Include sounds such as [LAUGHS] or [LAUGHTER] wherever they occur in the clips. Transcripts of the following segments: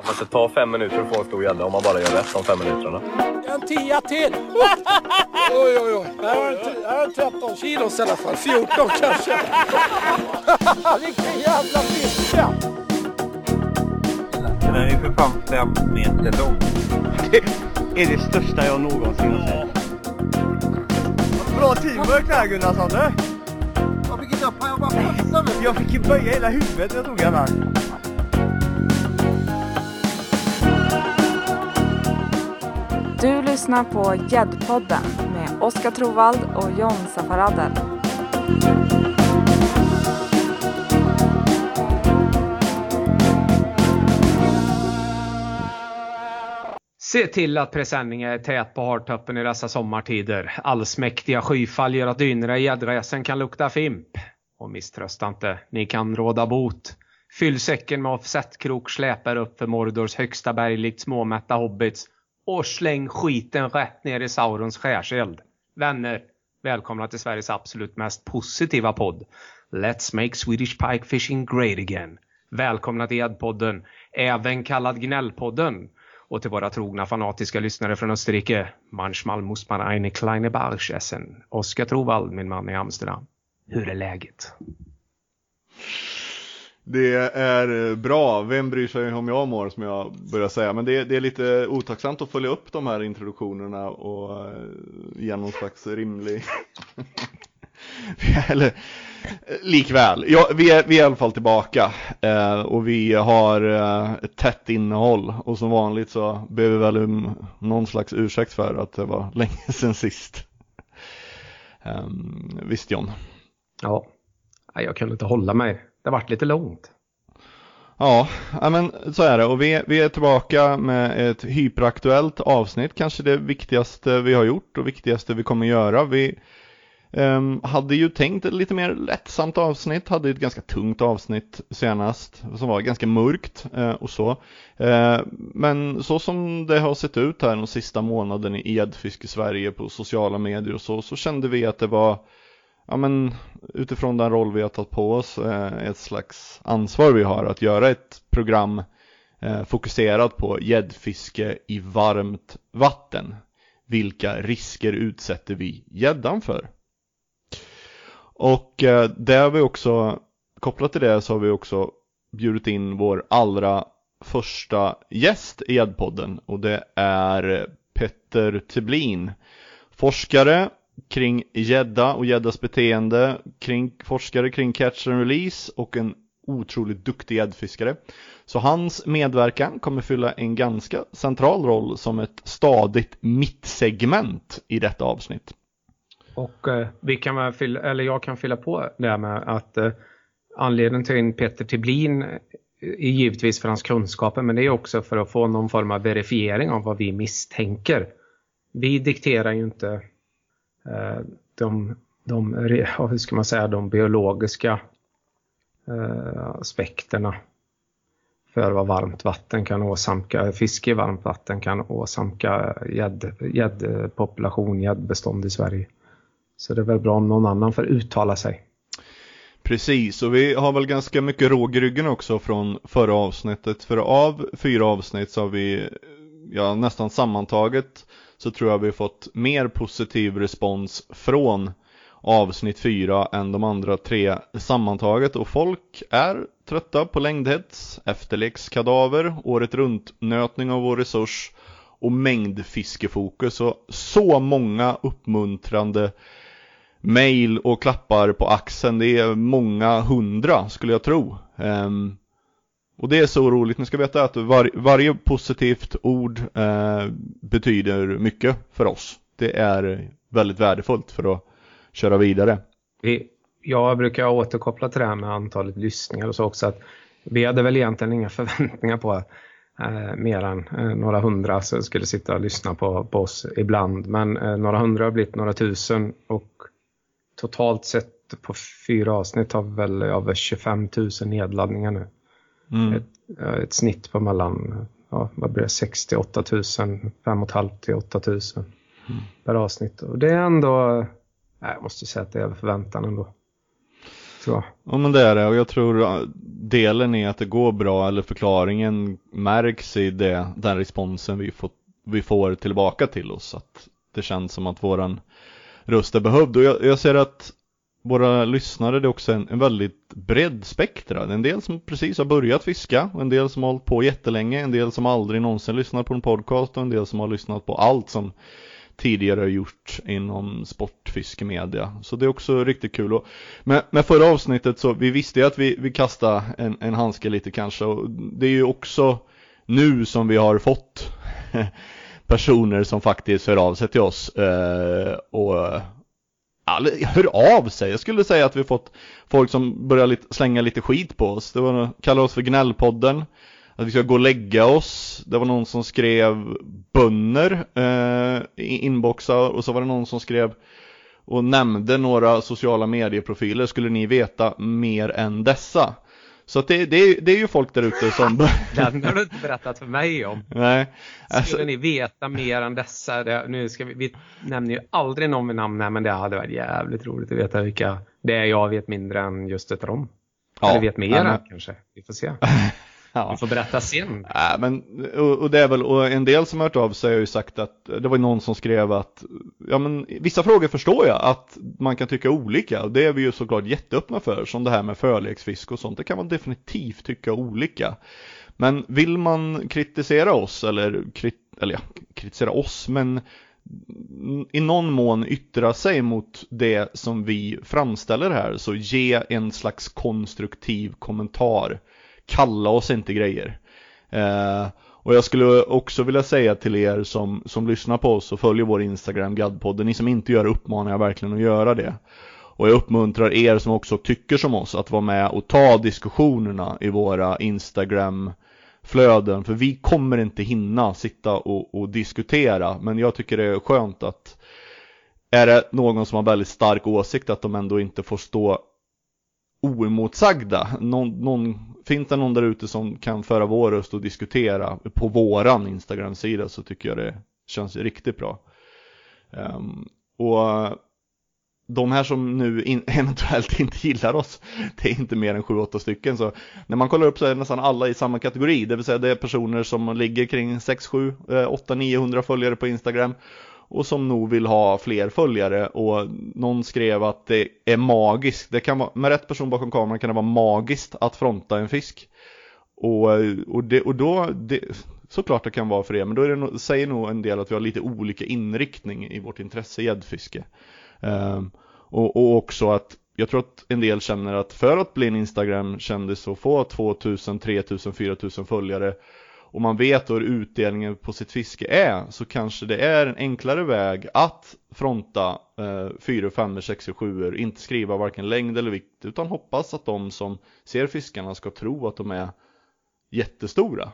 Ja, fast det tar fem minuter att få en stor gädda om man bara gör rätt de fem minuterna. En tia till! [LAUGHS] oj, oj, oj. Det här var en, det här var en 13 kilos i alla fall. 14 [LAUGHS] kanske. [LAUGHS] Vilken jävla fiska! Den är ju för fan fem meter lång. Det är det största jag någonsin har sett. Bra teamwork där Gunnarsson du! Jag fick inte upp jag bara passade. Jag fick ju böja hela huvudet när jag tog den här. Lyssnar på Gäddpodden med Oskar Trovald och John Safaradel. Se till att presenningen är tät på hartoppen i dessa sommartider. Allsmäktiga skyfall gör att dynorna i gäddräsen kan lukta fimp. Och misströsta inte, ni kan råda bot. Fyll säcken med offsetkrok släpar upp för Mordors högsta berg likt småmätta hobbits och släng skiten rätt ner i Saurons skärseld. Vänner, välkomna till Sveriges absolut mest positiva podd. Let's make Swedish pike fishing great again. Välkomna till Gäddpodden, även kallad Gnällpodden. Och till våra trogna fanatiska lyssnare från Österrike, manchmal muss man eine kleine Barsch essen. Oskar Trovald, min man i Amsterdam. Hur är läget? Det är eh, bra, vem bryr sig om jag mår som jag börjar säga, men det är, det är lite otacksamt att följa upp de här introduktionerna och eh, ge någon slags rimlig [LAUGHS] Eller eh, likväl, ja, vi, är, vi är i alla fall tillbaka eh, och vi har eh, ett tätt innehåll och som vanligt så ber vi väl um, någon slags ursäkt för att det var länge [LAUGHS] sedan sist. Um, visst John? Ja, jag kunde inte hålla mig. Det vart lite långt. Ja, men så är det och vi, vi är tillbaka med ett hyperaktuellt avsnitt, kanske det viktigaste vi har gjort och viktigaste vi kommer göra. Vi um, hade ju tänkt ett lite mer lättsamt avsnitt, hade ett ganska tungt avsnitt senast som var ganska mörkt uh, och så. Uh, men så som det har sett ut här den sista månaden i Edfisk i Sverige på sociala medier och så, så kände vi att det var ja men utifrån den roll vi har tagit på oss, eh, ett slags ansvar vi har att göra ett program eh, fokuserat på gäddfiske i varmt vatten. Vilka risker utsätter vi gäddan för? Och eh, det har vi också, kopplat till det så har vi också bjudit in vår allra första gäst i gäddpodden och det är Petter Teblin, forskare kring gädda och gäddas beteende, kring forskare kring catch and release och en otroligt duktig gäddfiskare. Så hans medverkan kommer fylla en ganska central roll som ett stadigt mittsegment i detta avsnitt. Och eh, vi kan väl fylla, eller jag kan fylla på det här med att eh, anledningen till in Peter Tiblin eh, är givetvis för hans kunskaper men det är också för att få någon form av verifiering av vad vi misstänker. Vi dikterar ju inte Eh, de, de, hur ska man säga, de biologiska eh, aspekterna för vad varmt vatten kan åsamka, fiske i varmt vatten kan åsamka gäddpopulation, gäddbestånd i Sverige. Så det är väl bra om någon annan får uttala sig. Precis, och vi har väl ganska mycket råg i ryggen också från förra avsnittet. För av fyra avsnitt så har vi ja, nästan sammantaget så tror jag vi fått mer positiv respons från avsnitt 4 än de andra tre sammantaget och folk är trötta på längdhets, efterlekskadaver, året runt nötning av vår resurs och mängdfiskefokus och så många uppmuntrande mail och klappar på axeln. Det är många hundra skulle jag tro. Um, och det är så roligt, ni ska veta att var, varje positivt ord eh, betyder mycket för oss. Det är väldigt värdefullt för att köra vidare. Vi, jag brukar återkoppla till det här med antalet lyssningar och så också att vi hade väl egentligen inga [LAUGHS] förväntningar på eh, mer än eh, några hundra som skulle sitta och lyssna på, på oss ibland. Men eh, några hundra har blivit några tusen och totalt sett på fyra avsnitt har vi väl över 25 000 nedladdningar nu. Mm. Ett, ett, snitt på mellan ja, vad blir det, 68 000, 5 500 till 8 000 mm. per avsnitt. Och det är ändå, jag måste säga att det är över förväntan ändå. Så. Ja men det är det och jag tror delen i att det går bra eller förklaringen märks i det, den responsen vi, får, vi får tillbaka till oss. Att det känns som att våran röst är behövd och jag, jag ser att våra lyssnare det är också en, en väldigt bredd spektra. Det är en del som precis har börjat fiska och en del som har hållit på jättelänge, en del som aldrig någonsin lyssnat på en podcast och en del som har lyssnat på allt som tidigare har gjort inom sportfiskemedia. Så det är också riktigt kul. Och med, med förra avsnittet så, vi visste ju att vi, vi kastade en, en handske lite kanske och det är ju också nu som vi har fått [LAUGHS] personer som faktiskt hör av sig till oss eh, och hör av sig. Jag skulle säga att vi fått folk som börjar lite, slänga lite skit på oss. Det var kallar oss för Gnällpodden. Att vi ska gå och lägga oss. Det var någon som skrev bönner eh, i inboxar och så var det någon som skrev och nämnde några sociala medieprofiler. Skulle ni veta mer än dessa? Så det, det, det är ju folk där ute som... [LAUGHS] Den har du inte berättat för mig om. Nej. Alltså... Skulle ni veta mer än dessa? Det, nu ska vi, vi nämner ju aldrig någon vid namn här, men det hade varit jävligt roligt att veta vilka det är jag vet mindre än just ett om. Ja, Eller vet mer men... kanske. Vi får se. [LAUGHS] Ja. Du får berätta sen. Ja, men, och, och, det är väl, och en del som har hört av sig har ju sagt att det var någon som skrev att ja men vissa frågor förstår jag att man kan tycka olika och det är vi ju såklart jätteöppna för som det här med förleksfisk och sånt. Det kan man definitivt tycka olika. Men vill man kritisera oss eller, krit, eller ja, kritisera oss men i någon mån yttra sig mot det som vi framställer här så ge en slags konstruktiv kommentar kalla oss inte grejer. Eh, och jag skulle också vilja säga till er som, som lyssnar på oss och följer vår Instagram, Gadpodden, ni som inte gör uppmanar jag verkligen att göra det. Och jag uppmuntrar er som också tycker som oss att vara med och ta diskussionerna i våra Instagram flöden för vi kommer inte hinna sitta och, och, diskutera men jag tycker det är skönt att är det någon som har väldigt stark åsikt att de ändå inte får stå oemotsagda. Någon, någon, finns det någon där ute som kan föra vår röst och diskutera på våran Instagram-sida så tycker jag det känns riktigt bra. Um, och de här som nu in, [LAUGHS] eventuellt inte gillar oss, det är inte mer än 7-8 stycken. Så när man kollar upp så är nästan alla i samma kategori, det vill säga det är personer som ligger kring 6, 7, 8, 900 följare på Instagram och som nog vill ha fler följare och någon skrev att det är magiskt, det kan vara, med rätt person bakom kameran kan det vara magiskt att fronta en fisk. Och, och, det, och då, det, såklart det kan vara för det, men då är det no, säger nog en del att vi har lite olika inriktning i vårt intresse gäddfiske. Um, och, och också att jag tror att en del känner att för att bli en Instagram-kändis och få 2000, 3000, 4000 följare och man vet hur utdelningen på sitt fiske är så kanske det är en enklare väg att fronta eh, 4, 5, 6 och 7 inte skriva varken längd eller vikt utan hoppas att de som ser fiskarna ska tro att de är jättestora.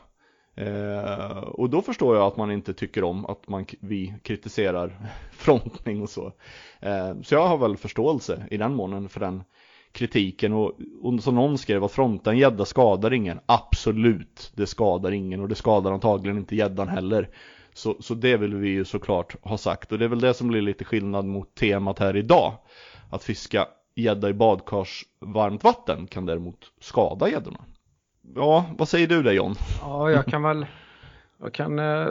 Eh, och då förstår jag att man inte tycker om att man, vi kritiserar [LAUGHS] frontning och så. Eh, så jag har väl förståelse i den månen för den kritiken och, och som någon skrev att fronta en gädda skadar ingen. Absolut, det skadar ingen och det skadar antagligen inte gäddan heller. Så, så det vill vi ju såklart ha sagt och det är väl det som blir lite skillnad mot temat här idag. Att fiska gädda i badkars varmt vatten kan däremot skada gäddorna. Ja, vad säger du där John? Ja, jag kan väl jag kan eh,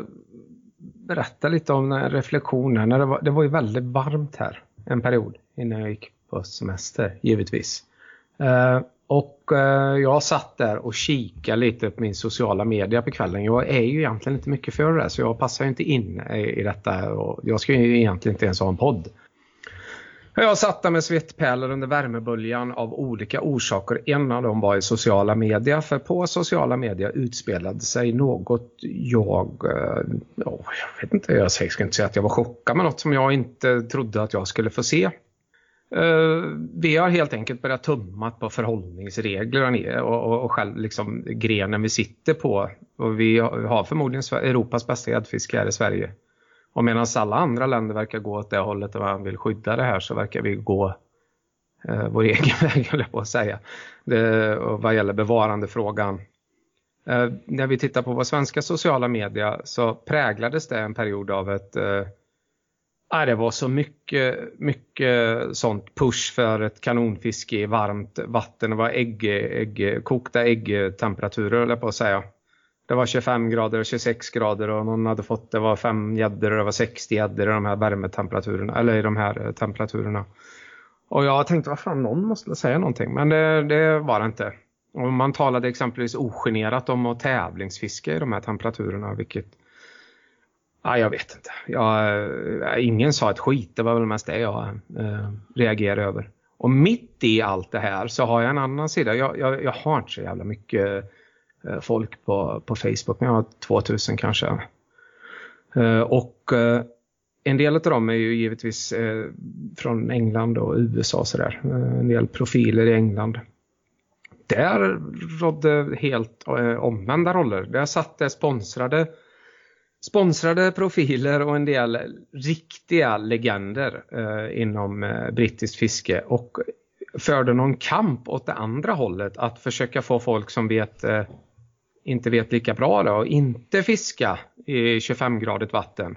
berätta lite om den reflektionen. Det var, det var ju väldigt varmt här en period innan jag gick på semester givetvis. Eh, och eh, jag satt där och kikade lite på min sociala media på kvällen. Jag är ju egentligen inte mycket för det så jag passar inte in i detta och jag ska ju egentligen inte ens ha en podd. Jag satt där med svettpärlor under värmeböljan av olika orsaker. En av dem var i sociala media. För på sociala media utspelade sig något jag... Eh, jag vet inte, jag ska inte säga att jag var chockad men något som jag inte trodde att jag skulle få se. Uh, vi har helt enkelt börjat tumma på förhållningsregler och, och, och själv liksom grenen vi sitter på. Och vi har förmodligen Europas bästa gäddfiske här i Sverige. Och medan alla andra länder verkar gå åt det hållet och man vill skydda det här så verkar vi gå uh, vår [LAUGHS] egen väg, höll jag på att säga. Det, och vad gäller bevarandefrågan. Uh, när vi tittar på våra svenska sociala media så präglades det en period av ett Ja, det var så mycket, mycket sånt push för ett kanonfiske i varmt vatten. Det var ägg, ägg, kokta äggtemperaturer eller på att säga. Det var 25 grader och 26 grader och någon hade fått, det var 5 gäddor och det var 60 gäddor i de här värmetemperaturerna, eller i de här temperaturerna. Och jag tänkte, vad fan, någon måste säga någonting, men det, det var det inte. Och man talade exempelvis ogenerat om att tävlingsfiska i de här temperaturerna, vilket Ja, jag vet inte. Jag, eh, ingen sa ett skit, det var väl mest det jag eh, reagerade över. Och mitt i allt det här så har jag en annan sida. Jag, jag, jag har inte så jävla mycket eh, folk på, på Facebook, men jag har 2000 kanske. Eh, och eh, en del av dem är ju givetvis eh, från England och USA och sådär. Eh, en del profiler i England. Där rådde helt eh, omvända roller. Där satt det sponsrade sponsrade profiler och en del riktiga legender eh, inom eh, brittiskt fiske och förde någon kamp åt det andra hållet att försöka få folk som vet eh, inte vet lika bra då, och inte fiska i 25-gradigt vatten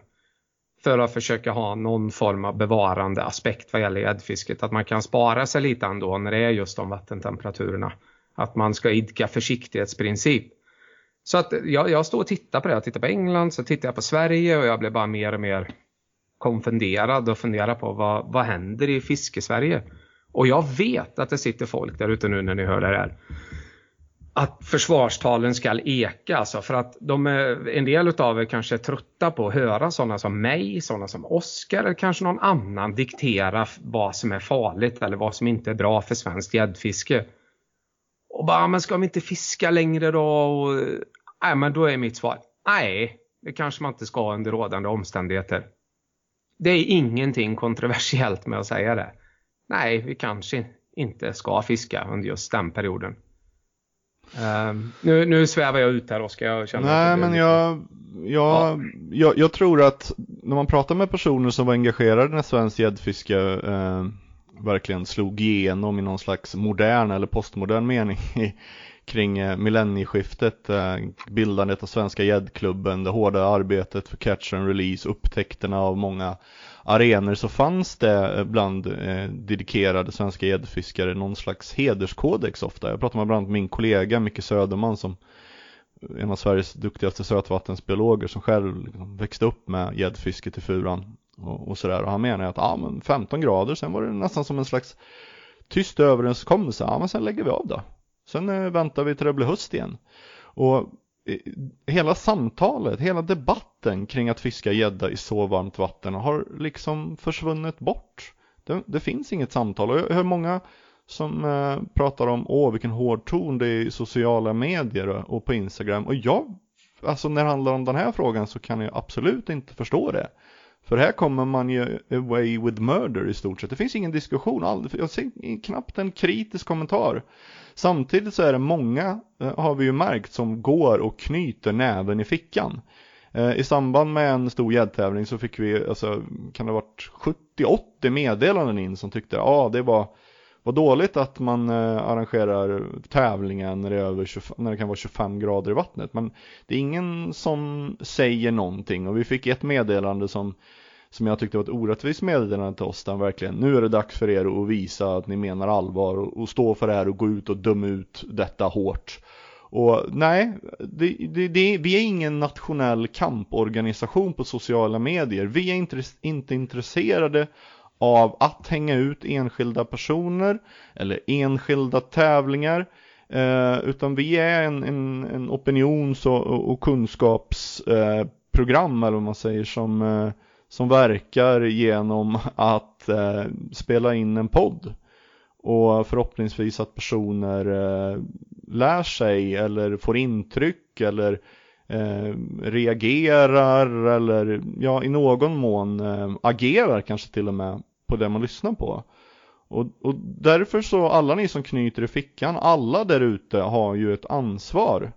för att försöka ha någon form av bevarande aspekt vad gäller gäddfisket. Att man kan spara sig lite ändå när det är just de vattentemperaturerna. Att man ska idka försiktighetsprincip. Så att jag, jag står och tittar på det. Jag tittar på England, så tittar jag på Sverige och jag blir bara mer och mer konfunderad och funderar på vad, vad händer i fiskesverige? Och jag vet att det sitter folk där ute nu när ni hör det här. Att försvarstalen ska eka alltså för att de är, en del av er kanske är trötta på att höra sådana som mig, sådana som Oskar eller kanske någon annan diktera vad som är farligt eller vad som inte är bra för svenskt gäddfiske. Och bara, men ska vi inte fiska längre då? Och, nej, men då är mitt svar, nej, det kanske man inte ska under rådande omständigheter. Det är ingenting kontroversiellt med att säga det. Nej, vi kanske inte ska fiska under just den perioden. Um, nu, nu svävar jag ut här Oskar. Jag Nej men jag, jag, ja. jag, jag, tror att när man pratar med personer som var engagerade när svensk gäddfiske eh, verkligen slog igenom i någon slags modern eller postmodern mening kring eh, millennieskiftet, eh, bildandet av Svenska gäddklubben, det hårda arbetet för catch and release, upptäckterna av många arenor så fanns det eh, bland eh, dedikerade svenska gäddfiskare någon slags hederskodex ofta. Jag pratar med bland annat min kollega Micke Söderman som en av Sveriges duktigaste sötvattensbiologer som själv liksom, växte upp med gäddfisket i Furan och, och sådär. Och han menar att ja, men 15 grader, sen var det nästan som en slags tyst överenskommelse. Ja, men sen lägger vi av då. Sen eh, väntar vi till det blir höst igen. Och eh, hela samtalet, hela debatten kring att fiska gädda i så varmt vatten har liksom försvunnit bort. Det, det finns inget samtal och jag hör många som eh, pratar om åh vilken hård ton det är i sociala medier och på Instagram och jag, alltså när det handlar om den här frågan så kan jag absolut inte förstå det. För här kommer man ju away with murder i stort sett. Det finns ingen diskussion, jag ser knappt en kritisk kommentar. Samtidigt så är det många, eh, har vi ju märkt, som går och knyter näven i fickan. Eh, I samband med en stor gäddtävling så fick vi, alltså, kan det ha varit 70-80 meddelanden in som tyckte, ja ah, det var vad dåligt att man eh, arrangerar tävlingar när det, över 25, när det kan vara 25 grader i vattnet. Men det är ingen som säger någonting och vi fick ett meddelande som som jag tyckte var ett orättvist meddelande till oss där verkligen nu är det dags för er att visa att ni menar allvar och, och stå för det här och gå ut och döma ut detta hårt. Och nej, det, det, det, vi är ingen nationell kamporganisation på sociala medier. Vi är inte, inte intresserade av att hänga ut enskilda personer eller enskilda tävlingar. Eh, utan vi är en, en, en opinions och, och kunskapsprogram eh, eller vad man säger som, eh, som verkar genom att eh, spela in en podd. Och förhoppningsvis att personer eh, lär sig eller får intryck eller eh, reagerar eller ja i någon mån eh, agerar kanske till och med på det man lyssnar på. Och, och därför så, alla ni som knyter i fickan, alla där ute har ju ett ansvar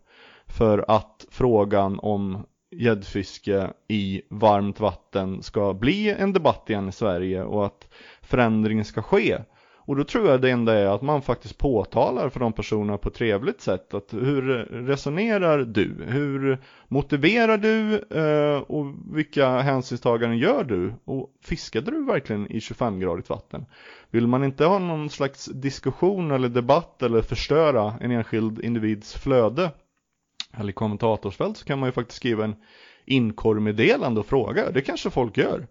för att frågan om gäddfiske i varmt vatten ska bli en debatt igen i Sverige och att förändringen ska ske. Och då tror jag det enda är att man faktiskt påtalar för de personerna på ett trevligt sätt att hur resonerar du? Hur motiverar du? Eh, och vilka hänsynstaganden gör du? Och fiskade du verkligen i 25-gradigt vatten? Vill man inte ha någon slags diskussion eller debatt eller förstöra en enskild individs flöde eller kommentatorsfält så kan man ju faktiskt skriva en inkormeddelande och fråga. Det kanske folk gör.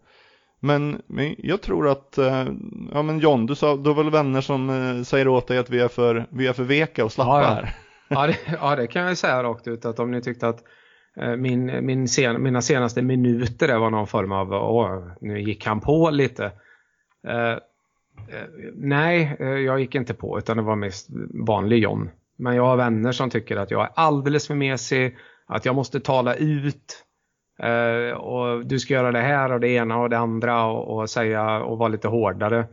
Men, men jag tror att, eh, ja men John, du sa, du har väl vänner som eh, säger åt dig att vi är för, vi är för veka och slappa Ja, ja. här. [LAUGHS] Ja det, ja, det kan jag säga rakt ut att om ni tyckte att eh, min, min sen, mina senaste minuter där var någon form av, åh, nu gick han på lite. Eh, nej, jag gick inte på utan det var mest vanlig John. Men jag har vänner som tycker att jag är alldeles för mesig, att jag måste tala ut eh, och du ska göra det här och det ena och det andra och, och säga och vara lite hårdare.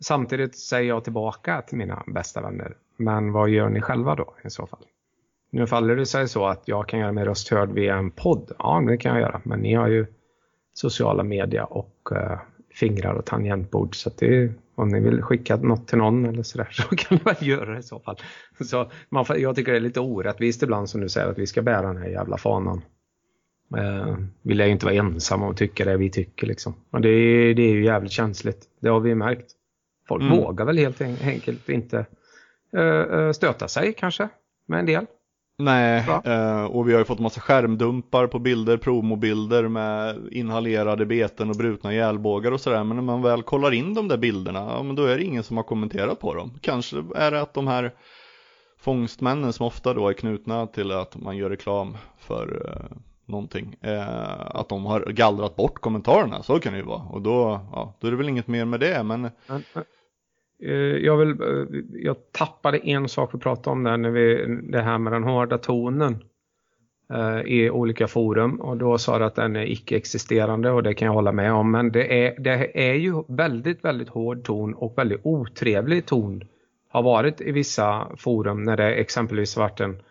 Samtidigt säger jag tillbaka till mina bästa vänner. Men vad gör ni själva då i så fall? Nu faller det sig så att jag kan göra min röst hörd via en podd. Ja, det kan jag göra. Men ni har ju sociala media och eh, fingrar och tangentbord. Så att det, om ni vill skicka något till någon eller sådär [LAUGHS] så kan ni väl göra det i så fall. Så man, jag tycker det är lite orättvist ibland som du säger att vi ska bära den här jävla fanan. Eh, vi lär ju inte vara ensamma och tycka det vi tycker liksom. Och det, är- det är ju jävligt känsligt. Det har vi märkt. Folk Mm. vågar väl helt en- enkelt inte eh, eh, stöta sig kanske med en del. Nej, eh, och vi har ju fått massa skärmdumpar på bilder, promobilder med inhalerade beten och brutna gälbågar och sådär. Men när man väl kollar in de där bilderna, ja men då är det ingen som har kommenterat på dem. Kanske är det att de här fångstmännen som ofta då är knutna till att man gör reklam för eh, någonting, eh, att de har gallrat bort kommentarerna, så kan det ju vara. Och då, ja, då är det väl inget mer med det, men eh, eh, jag, vill, eh, jag tappade en sak vi pratade om där, när vi, det här med den hårda tonen eh, i olika forum och då sa du att den är icke-existerande och det kan jag hålla med om. Men det är, det är ju väldigt, väldigt hård ton och väldigt otrevlig ton har varit i vissa forum när det exempelvis varit en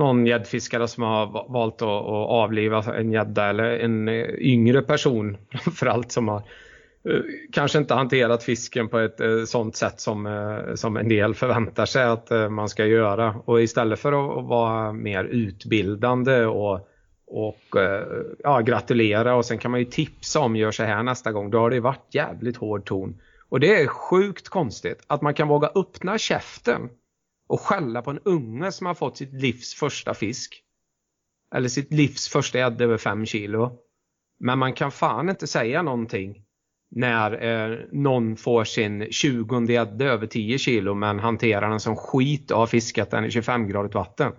någon gäddfiskare som har valt att, att avliva en gädda eller en eh, yngre person [LAUGHS] framförallt som har eh, kanske inte hanterat fisken på ett eh, sånt sätt som, som en del förväntar sig att man ska göra. Och istället för att, vara mer utbildande och, och ja, gratulera och sen kan man ju tipsa om gör så här nästa gång. Då har det varit jävligt hård ton. Och det är sjukt konstigt att man kan våga öppna käften och skälla på en unge som har fått sitt livs första fisk. Eller sitt livs första gädda över 5 kilo. Men man kan fan inte säga någonting när eh, någon får sin 20 gädda över 10 kilo men hanterar den som skit och har fiskat den i 25-gradigt vatten.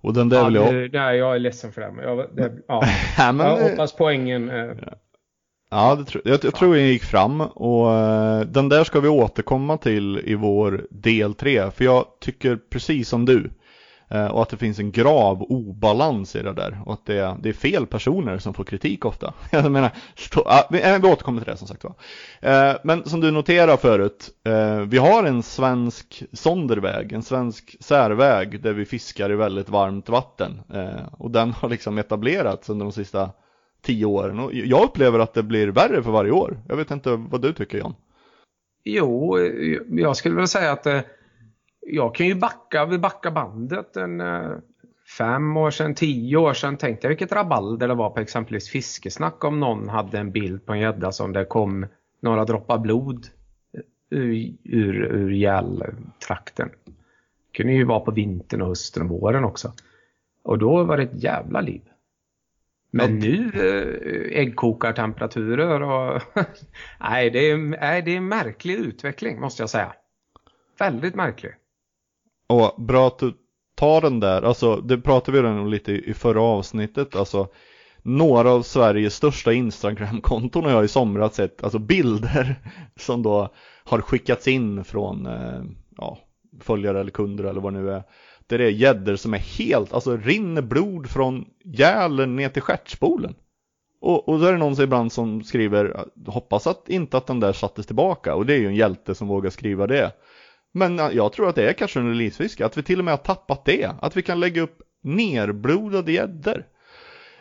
och den där Ja, vill jag... det, nej, jag är ledsen för det. Men jag, det ja. [LAUGHS] Nej, men, jag hoppas poängen... Eh, Ja, det tro, jag, jag tror jag gick fram och uh, den där ska vi återkomma till i vår del 3 för jag tycker precis som du Uh, och att det finns en grav obalans i det där och att det, är- det är fel personer som får kritik ofta. [LAUGHS] Jag menar, stå, uh, vi, eh, vi återkommer till det som sagt var. Men som du noterar förut, vi har en svensk sonderväg, en svensk särväg där vi fiskar i väldigt varmt vatten och den har liksom etablerats under de sista tio åren och jag upplever att det blir värre för varje år. Jag vet inte vad du tycker John? Jo, jag skulle väl säga att eh, jag kan ju backa, vi backar bandet en eh, fem år sedan, tio år sedan. Tänkte jag vilket rabalder det var på exempelvis fiskesnack om någon hade en bild på en gädda som det kom några droppar blod eh, ur, ur, ur gälltrakten. Det kunde ju vara på vintern och hösten och våren också. Och då var det ett jävla liv. Men nu eh, äggkokartemperaturer och [LAUGHS] nej, det är, nej, det är en märklig utveckling måste jag säga. Väldigt märklig. Och bra att du tar den där, alltså det pratade vi om lite i förra avsnittet, alltså några av Sveriges största Instagram-konton har jag i somras sett, alltså bilder [LAUGHS] som då har skickats in från, eh, ja, följare eller kunder eller vad det nu är. Där det är gäddor som är helt, alltså rinner blod från gälen ner till stjärtspolen. Och, och då är det någon som ibland som skriver, hoppas att inte att den där sattes tillbaka, och det är ju en hjälte som vågar skriva det. Men jag tror att det är kanske en releasefiske, att vi till och med har tappat det. Att vi kan lägga upp nerblodade gäddor.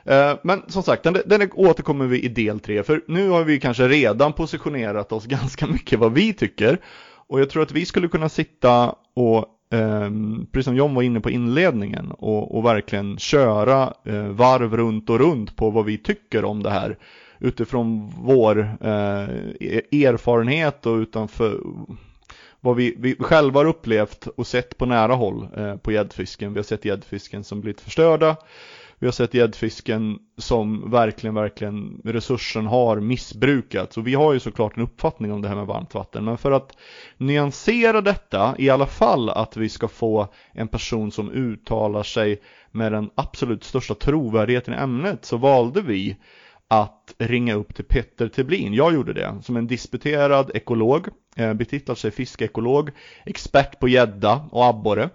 Eh, men som sagt, den, den återkommer vi i del 3, för nu har vi kanske redan positionerat oss [LAUGHS] ganska mycket vad vi tycker. Och jag tror att vi skulle kunna sitta och, Ehm, precis som John var inne på inledningen, och, och verkligen köra eh, varv runt och runt på vad vi tycker om det här utifrån vår eh, e-, erfarenhet och utanför vad vi, vi själva har upplevt och sett på nära håll eh, på gäddfisken. Vi har sett gäddfisken som blivit förstörda. Vi har sett gäddfisken som verkligen, verkligen resursen har missbrukats. Och vi har ju såklart en uppfattning om det här med varmt vatten. Men för att nyansera detta, i alla fall att vi ska få en person som uttalar sig med den absolut största trovärdigheten i ämnet, så valde vi att ringa upp till Petter Teblin. Jag gjorde det som en disputerad ekolog, eh, betitlar sig fiskeekolog, expert på gädda och abborre.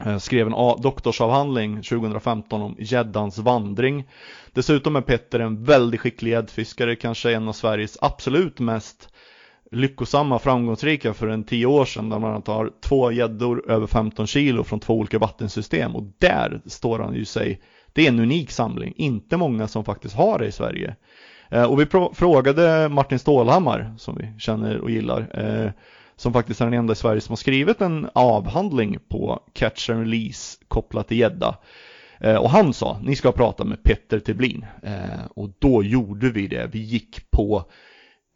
Eh, skrev en doktorsavhandling 2015 om gäddans vandring. Dessutom är Petter en väldigt skicklig gäddfiskare, kanske en av Sveriges absolut mest lyckosamma, framgångsrika för en tio år sedan där man tar två gäddor över 15 kilo från två olika vattensystem och där står han ju sig det är en unik samling, inte många som faktiskt har det i Sverige. Eh, och vi frågade Martin Stålhammar, som vi känner och gillar, eh, som faktiskt är den enda i Sverige som har skrivit en avhandling på catch and release kopplat till gädda. Eh, och han sa, ni ska prata med Petter Teblin. Eh, och då gjorde vi det. Vi gick på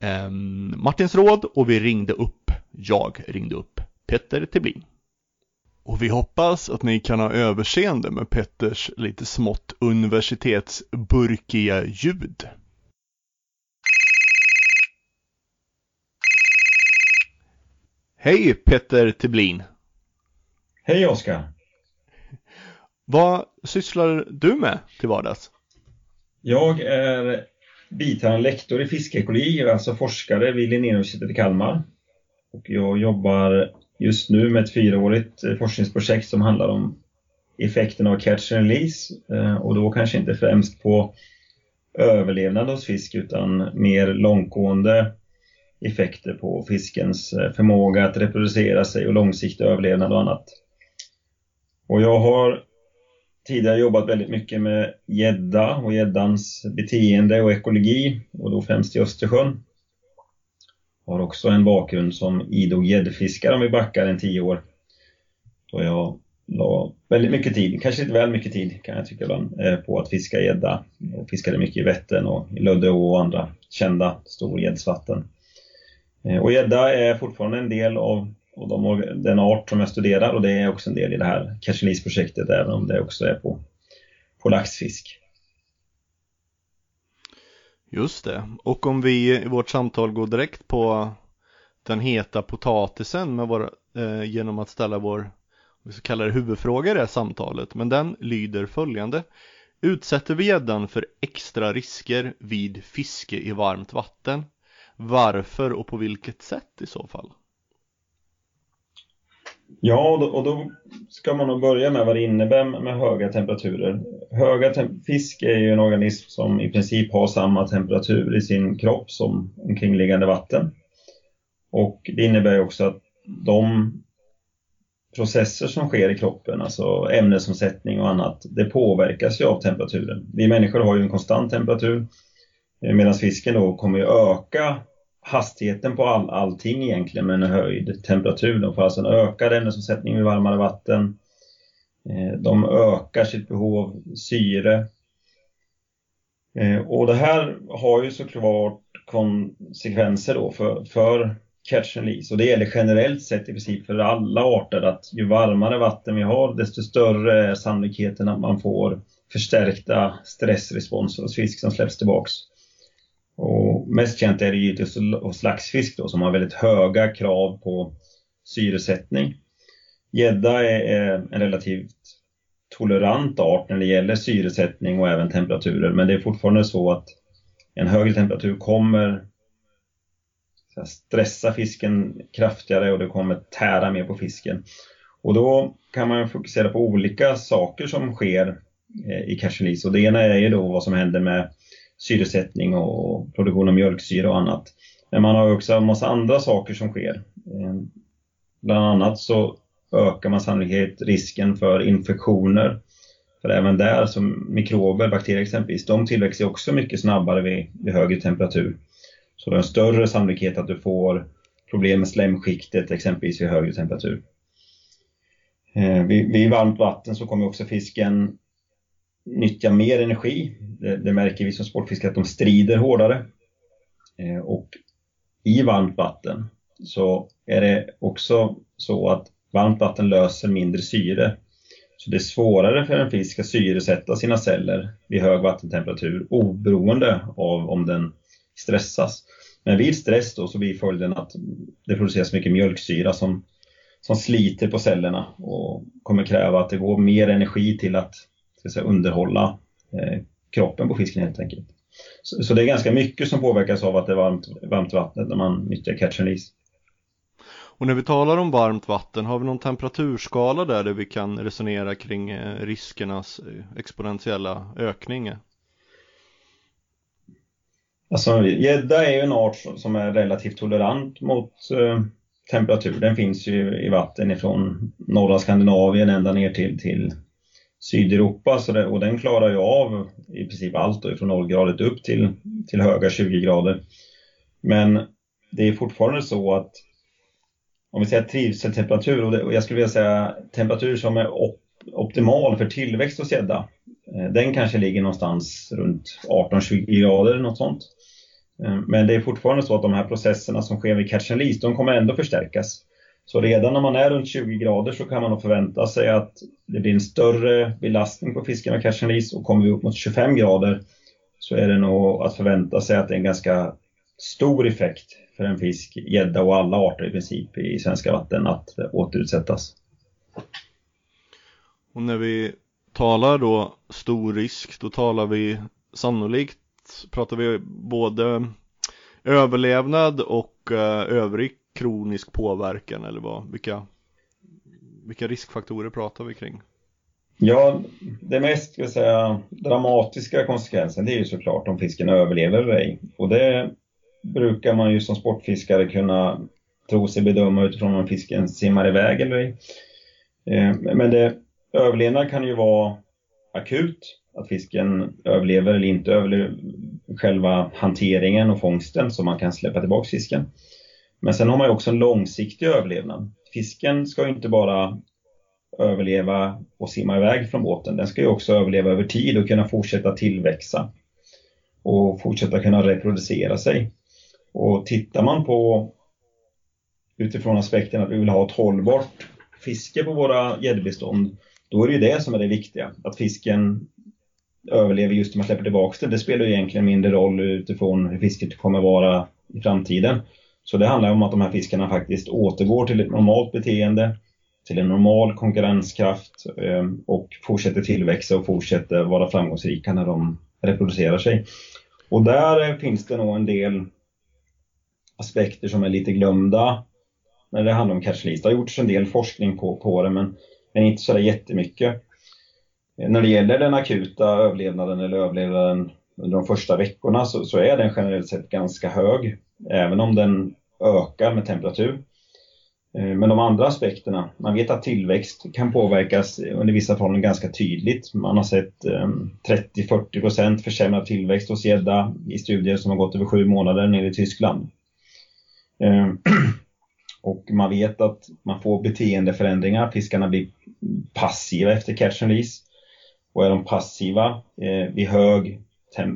ehm, Martins råd och vi ringde upp, jag ringde upp Petter Teblin. Och vi hoppas att ni kan ha överseende med Petters lite smått universitetsburkiga ljud. Hej Petter Teblin! Hej Oskar! Vad sysslar du med till vardags? Jag är biträdande lektor i fiskeekologi, alltså forskare vid Linnéuniversitetet i Kalmar. Och jag jobbar just nu med ett fyraårigt eh, forskningsprojekt som handlar om effekten av catch and release eh, och då kanske inte främst på överlevnad hos fisk utan mer långtgående effekter på fiskens eh, förmåga att reproducera sig och långsiktig överlevnad och annat. Och jag har tidigare jobbat väldigt mycket med gädda och gäddans beteende och ekologi och då främst i Östersjön. Har också en bakgrund som idog gäddfiskare om vi backar en tio år. Då jag la väldigt mycket tid, kanske lite väl mycket tid kan jag tycka ibland, eh, på att fiska gädda. Och fiskade mycket i Vättern och i Löddeå och andra kända storgäddsvatten. Eh, och gädda är fortfarande en del av, av de, den art som jag studerar och det är också en del i det här Catch projektet även om det också är på, på laxfisk. Just det. Och om vi i vårt samtal går direkt på den heta potatisen med vår, eh, genom att ställa vår, vi ska kalla det huvudfråga i det här samtalet, men den lyder följande. Utsätter vi gäddan för extra risker vid fiske i varmt vatten? Varför och på vilket sätt i så fall? Ja, och då, och då, ska man nog börja med vad det innebär med höga temperaturer. Höga tem fisk är ju en organism som i princip har samma temperatur i sin kropp som omkringliggande vatten. Och det innebär också att de processer som sker i kroppen, alltså ämnesomsättning och annat, det påverkas ju av temperaturen. Vi människor har ju en konstant temperatur Eh, medan fisken då kommer ju öka hastigheten på all, allting egentligen med en höjd temperatur. De får alltså en ökad ämnesomsättning vid varmare vatten. Eh, de ökar sitt behov av syre. Eh, och det här har ju såklart konsekvenser då för, för catch and release. Och det gäller generellt sett i princip för alla arter att ju varmare vatten vi har desto större är sannolikheten att man får förstärkta stressresponser hos fisk som släpps tillbaks. Och mest känt är det givetvis hos laxfisk då, som har väldigt höga krav på syresättning. Gädda är en relativt tolerant art när det gäller syresättning och även temperaturer, men det är fortfarande så att en högre temperatur kommer stressa fisken kraftigare och det kommer tära mer på fisken. Och då kan man fokusera på olika saker som sker eh, i release och det ena är ju då vad som händer med syresättning och produktion av mjölksyra och annat. Men man har också en massa andra saker som sker. Eh, bland annat så ökar man sannolikt risken för infektioner För även där, som mikrober, bakterier exempelvis, de tillväxer också mycket snabbare vid, vid högre temperatur. Så det är en större sannolikhet att du får problem med slemskiktet exempelvis vid högre temperatur. Eh, vid, vid varmt vatten så kommer också fisken nyttja mer energi. Det, det märker vi som sportfiskare att de strider hårdare. Eh, och i varmt vatten så är det också så att varmt vatten löser mindre syre. Så det är svårare för en fisk att syresätta sina celler vid hög vattentemperatur oberoende av om den stressas. Men vid stress då så blir följden att det produceras mycket mjölksyra som, som sliter på cellerna och kommer kräva att det går mer energi till att ska säga, underhålla eh, kroppen på fisken helt enkelt. Så, så, det är ganska mycket som påverkas av att det är varmt, varmt vatten när man nyttjar catch and release. Och när vi talar om varmt vatten, har vi någon temperaturskala där, där vi kan resonera kring eh, riskernas eh, exponentiella ökning? Alltså gädda är ju en art som är relativt tolerant mot eh, temperatur. Den finns ju i vatten ifrån norra Skandinavien ända ner till, till Sydeuropa så det, och den klarar ju av i princip allt då, från nollgradigt upp till, till höga 20 grader. Men det är fortfarande så att om vi säger trivseltemperatur och, det, och jag skulle vilja säga temperatur som är op, optimal för tillväxt hos gädda. Eh, den kanske ligger någonstans runt 18-20 grader eller något sånt. Eh, men det är fortfarande så att de här processerna som sker vid catch and release, de kommer ändå förstärkas. Så redan när man är runt 20 grader så kan man nog förvänta sig att det blir en större belastning på fisken med catch and release och kommer vi upp mot 25 grader så är det nog att förvänta sig att det är en ganska stor effekt för en fisk, gädda och alla arter i princip i svenska vatten att återutsättas. Och när vi talar då stor risk, då talar vi sannolikt, pratar vi både överlevnad och eh, övrig kronisk påverkan eller vad, vilka, vilka riskfaktorer pratar vi kring? Ja, det mest ska säga, dramatiska konsekvensen det är ju såklart om fisken överlever eller ej. Och det brukar man ju som sportfiskare kunna tro sig bedöma utifrån om fisken simmar iväg eller ej. Eh, men det, överlevnad kan ju vara akut, att fisken överlever eller inte överlever själva hanteringen och fångsten så man kan släppa tillbaka fisken. Men sen har man ju också en långsiktig överlevnad. Fisken ska ju inte bara överleva och simma iväg från båten, den ska ju också överleva över tid och kunna fortsätta tillväxa och fortsätta kunna reproducera sig. Och tittar man på utifrån aspekten att vi vill ha ett hållbart fiske på våra gäddbestånd, då är det ju det som är det viktiga. Att fisken överlever just när man släpper tillbaka den. Det spelar ju egentligen mindre roll utifrån hur fisket kommer vara i framtiden. Så det handlar om att de här fiskarna faktiskt återgår till ett normalt beteende, till en normal konkurrenskraft eh, och fortsätter tillväxa och fortsätter vara framgångsrika när de reproducerar sig. Och där eh, finns det nog en del aspekter som är lite glömda när det handlar om catch release. Det har gjorts en del forskning på, på det men, men inte så jättemycket. Eh, när det gäller den akuta överlevnaden eller överlevnaden under de första veckorna så, så, är den generellt sett ganska hög, även om den ökar med temperatur. Eh, men de andra aspekterna, man vet att tillväxt kan påverkas under vissa förhållanden ganska tydligt. Man har sett ehm, 30-40% försämrad tillväxt hos gädda i studier som har gått över sju månader nere i Tyskland. Ehm, [CLEARS THROAT] och man vet att man får beteendeförändringar, fiskarna blir passiva efter catch and release. Och är de passiva eh, vid hög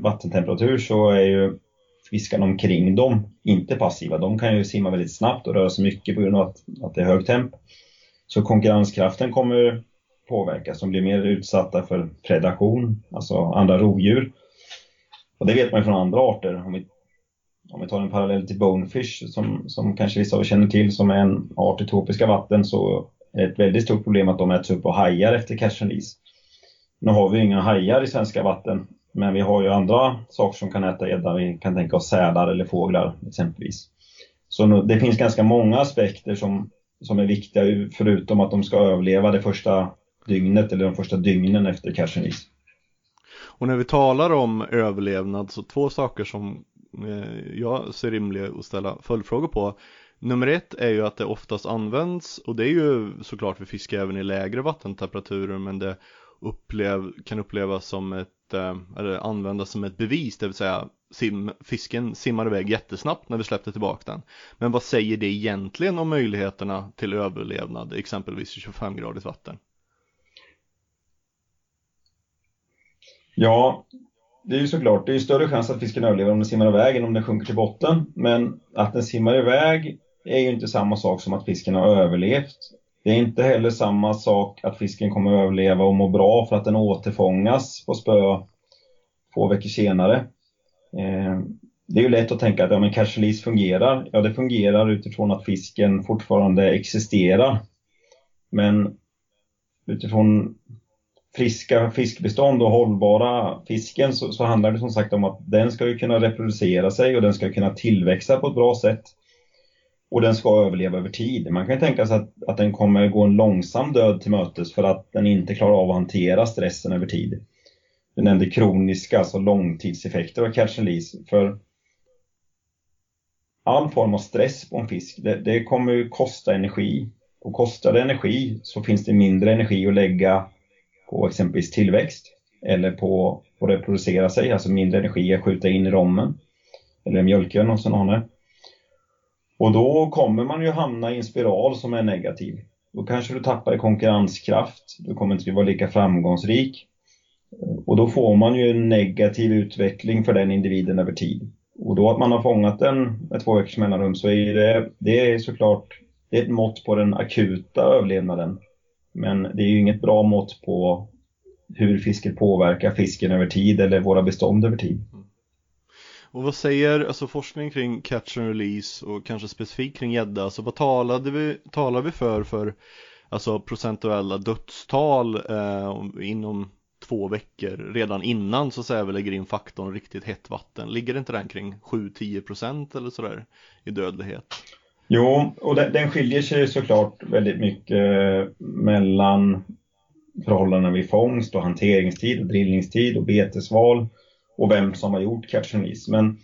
vattentemperatur så är ju fiskarna omkring dem inte passiva. De kan ju simma väldigt snabbt och röra sig mycket på grund av att, att det är hög temp. Så konkurrenskraften kommer påverkas. De blir mer utsatta för predation, alltså andra rovdjur. Och det vet man ju från andra arter. Om vi, om vi tar en parallell till bonefish som, som kanske vissa av er känner till som är en art i tropiska vatten så är det ett väldigt stort problem att de äts upp av hajar efter catch and release. Nu har vi inga hajar i svenska vatten, men vi har ju andra saker som kan äta gädda. Vi kan tänka oss sälar eller fåglar exempelvis. Så det finns ganska många aspekter som, som är viktiga förutom att de ska överleva det första dygnet eller de första dygnen efter catch. Och när vi talar om överlevnad så två saker som eh, jag ser rimliga att ställa följdfrågor på. Nummer ett är ju att det oftast används och det är ju såklart för fiske även i lägre vattentemperaturer men det upplev, kan upplevas som ett, Eh, eller användas som ett bevis, det vill säga sim, fisken simmar iväg jättesnabbt när vi släppte tillbaka den. Men vad säger det egentligen om möjligheterna till överlevnad, exempelvis i 25-gradigt vatten? Ja, det är ju såklart, det är ju större chans att fisken överlever om den simmar iväg än om den sjunker till botten. Men att den simmar iväg är ju inte samma sak som att fisken har överlevt. Det är inte heller samma sak att fisken kommer att överleva och må bra för att den återfångas på spö två veckor senare. Eh, det är ju lätt att tänka att ja, men catch release fungerar. Ja, det fungerar utifrån att fisken fortfarande existerar. Men utifrån friska fiskbestånd och hållbara fisken så, så, handlar det som sagt om att den ska ju kunna reproducera sig och den ska kunna tillväxa på ett bra sätt. Och den ska överleva över tid. Man kan tänka sig att, att den kommer gå en långsam död till mötes för att den inte klarar av att hantera stressen över tid. Du nämnde kroniska, alltså långtidseffekter av catch and release. För all form av stress på en fisk, det, det kommer ju kosta energi. Och kostar det energi så finns det mindre energi att lägga på exempelvis tillväxt eller på att reproducera sig, alltså mindre energi att skjuta in i rommen eller mjölken och sådana. Och då kommer man ju hamna i en spiral som är negativ. Då kanske du tappar i konkurrenskraft, du kommer inte vara lika framgångsrik. Och då får man ju en negativ utveckling för den individen över tid. Och då att man har fångat den med två veckors mellanrum så är det, det är såklart det är ett mått på den akuta överlevnaden. Men det är ju inget bra mått på hur fisket påverkar fisken över tid eller våra bestånd över tid. Och vad säger alltså forskning kring catch and release och kanske specifikt kring gädda, alltså vad talade vi, talar vi för för alltså procentuella dödstal eh, inom två veckor redan innan så säger vi lägger in faktorn riktigt hett vatten. Ligger inte den kring 7-10% eller sådär i dödlighet? Jo, och den skiljer sig såklart väldigt mycket eh, mellan förhållandena vid fångst och hanteringstid och drillningstid och betesval och vem som har gjort catch and release. Men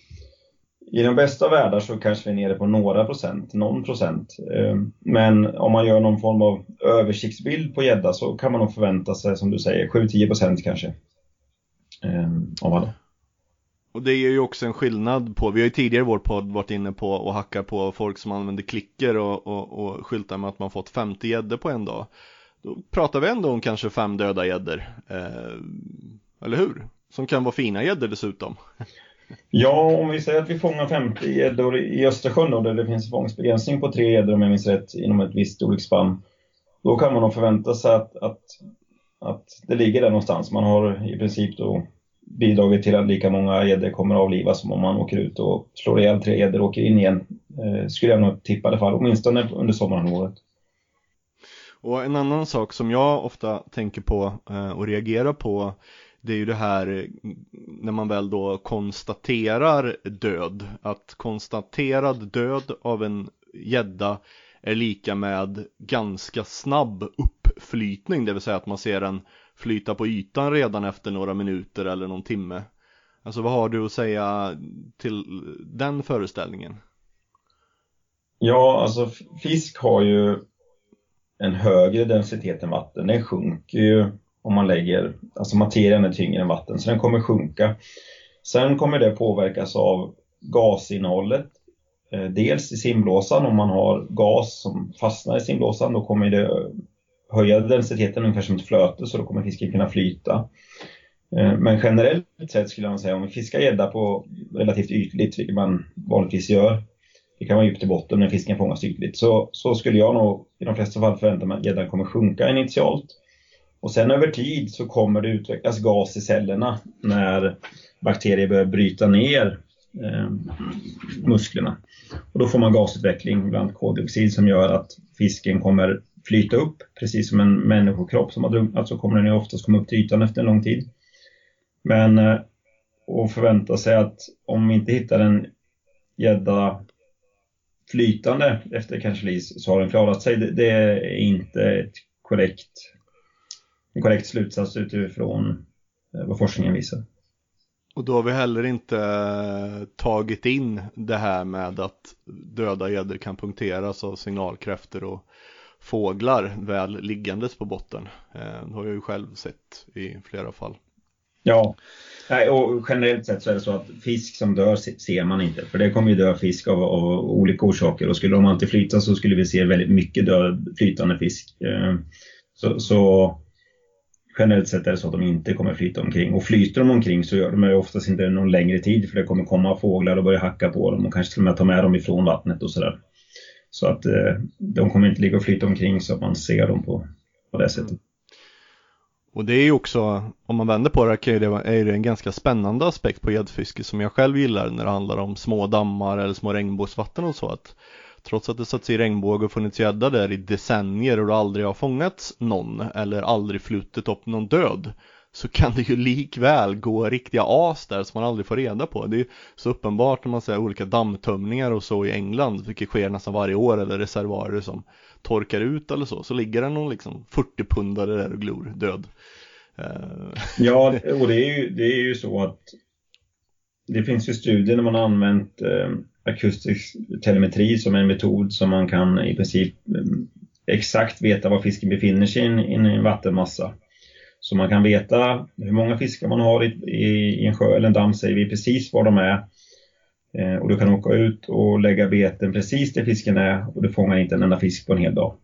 i de bästa världar så kanske vi är nere på några procent, någon procent. Eh, men om man gör någon form av översiktsbild på gädda så kan man nog förvänta sig, som du säger, 7-10 procent kanske. Eh, av alla. Och det är ju också en skillnad på, vi har ju tidigare i vår podd varit inne på och hacka på folk som använder klicker och, och, och skyltar med att man fått 50 gäddor på en dag. Då pratar vi ändå om kanske fem döda gäddor. Eh, eller hur? Som kan vara fina gäddor dessutom. Ja, om vi säger att vi fångar 50 gäddor i Östersjön då, där det finns fångstbegränsning på tre gäddor om jag minns rätt inom ett visst storleksspann. Då kan man nog förvänta sig att, att, att det ligger där någonstans. Man har i princip då bidragit till att lika många gäddor kommer att avlivas som om man åker ut och slår ihjäl tre gäddor och åker in igen. Eh, skulle jag nog tippa i alla fall, åtminstone under sommarhalvåret. Och en annan sak som jag ofta tänker på eh, och reagerar på det är ju det här eh, när man väl då konstaterar död. Att konstaterad död av en gädda är lika med ganska snabb uppflytning, det vill säga att man ser den flyta på ytan redan efter några minuter eller någon timme. Alltså vad har du att säga till den föreställningen? Ja, alltså fisk har ju en högre densitet än vatten. Den sjunker ju om man lägger, alltså materien är tyngre än vatten, så den kommer sjunka. Sen kommer det påverkas av gasinnehållet. Eh, dels i simblåsan, om man har gas som fastnar i simblåsan, då kommer det höja densiteten ungefär som ett flöte, så då kommer fisken kunna flyta. Eh, men generellt sett skulle man säga, om vi fiskar gädda på relativt ytligt, vilket man vanligtvis gör, det kan vara djupt i botten när fisken fångas ytligt, så, så skulle jag nog i de flesta fall förvänta mig att gäddan kommer sjunka initialt. Och sen över tid så kommer det utvecklas gas i cellerna när bakterier börjar bryta ner eh, musklerna. Och då får man gasutveckling, bland koldioxid, som gör att fisken kommer flyta upp, precis som en människokropp som har drunknat så kommer den ju oftast komma upp till ytan efter en lång tid. Men eh, att förvänta sig att om vi inte hittar en gädda flytande efter kanske så har den klarat sig. Det, det är inte ett korrekt en korrekt slutsats utifrån eh, vad forskningen visar. Och då har vi heller inte eh, tagit in det här med att döda gäddor kan punkteras av signalkräftor och fåglar väl liggandes på botten. Det har jag ju själv sett i flera fall. Ja, och generellt sett så är det så att fisk som dör ser man inte. För det kommer ju dö fisk av, av olika orsaker och skulle de alltid flyta så skulle vi se väldigt mycket död flytande fisk. Så, så generellt sett är det så att de inte kommer flyta omkring. Och flyter de omkring så gör de det oftast inte någon längre tid för det kommer komma fåglar och börja hacka på dem och kanske till och med ta med dem ifrån vattnet och sådär. Så att eh, de kommer inte ligga och flyta omkring så att man ser dem på, på det sättet. Och det är ju också, om man vänder på det, är det en ganska spännande aspekt på gäddfiske som jag själv gillar när det handlar om små dammar eller små regnbågsvatten och så att Trots att det satts i regnbåge och funnits gädda där i decennier och det aldrig har fångats någon eller aldrig flutit upp någon död så kan det ju likväl gå riktiga as där som man aldrig får reda på. Det är ju så uppenbart när man ser olika dammtömningar och så i England, vilket sker nästan varje år, eller reservoarer som torkar ut eller så, så ligger det någon liksom 40-pundare där och glor död. Eh. Ja, och det är ju, det är ju så att det finns ju studier när man har använt eh, akustisk telemetri som en metod som man kan i princip eh, exakt veta var fisken befinner sig i en, vattenmassa. Så man kan veta hur många fiskar man har i, i, en sjö eller en damm, säger vi precis var de är. Eh, och du kan åka ut och lägga beten precis där fisken är och du fångar inte en enda fisk på en hel dag.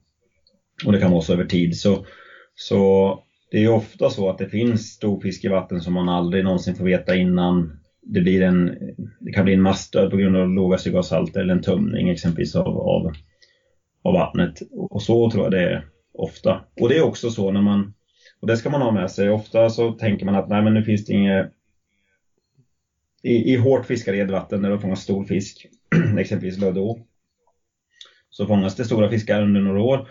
Och det kan vara så över tid. Så, så det är ofta så att det finns stor fisk i vatten som man aldrig någonsin får veta innan det, blir en, det kan bli en massdöd på grund av låga syrgashalter eller en tömning exempelvis av, av, av vattnet. Och så tror jag det är ofta. Och det är också så när man, och det ska man ha med sig, ofta så tänker man att nej men nu finns det inget i, i hårt fiskade edvatten där det fångas stor fisk, [CLEARS THROAT] exempelvis Lödå, så fångas det stora fiskar under några år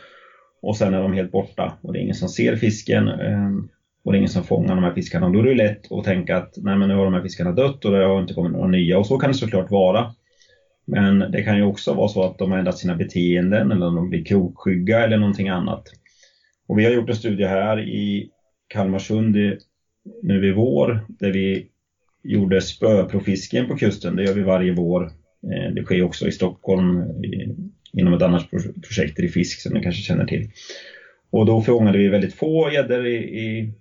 och sen är de helt borta och det är ingen som ser fisken. Ehm, och det är ingen som fångar de här fiskarna. Då är det lätt att tänka att nej, men nu har de här fiskarna dött och det har inte kommit några nya. Och så kan det såklart vara. Men det kan ju också vara så att de har ändrat sina beteenden eller de blir krokskygga eller någonting annat. Och vi har gjort en studie här i Kalmarsund nu i vår där vi gjorde spöprofisken på kusten. Det gör vi varje vår. Eh, det sker också i Stockholm inom ett annat projekt i fisk som ni kanske känner till. Och då fångade vi väldigt få gäddor i, i,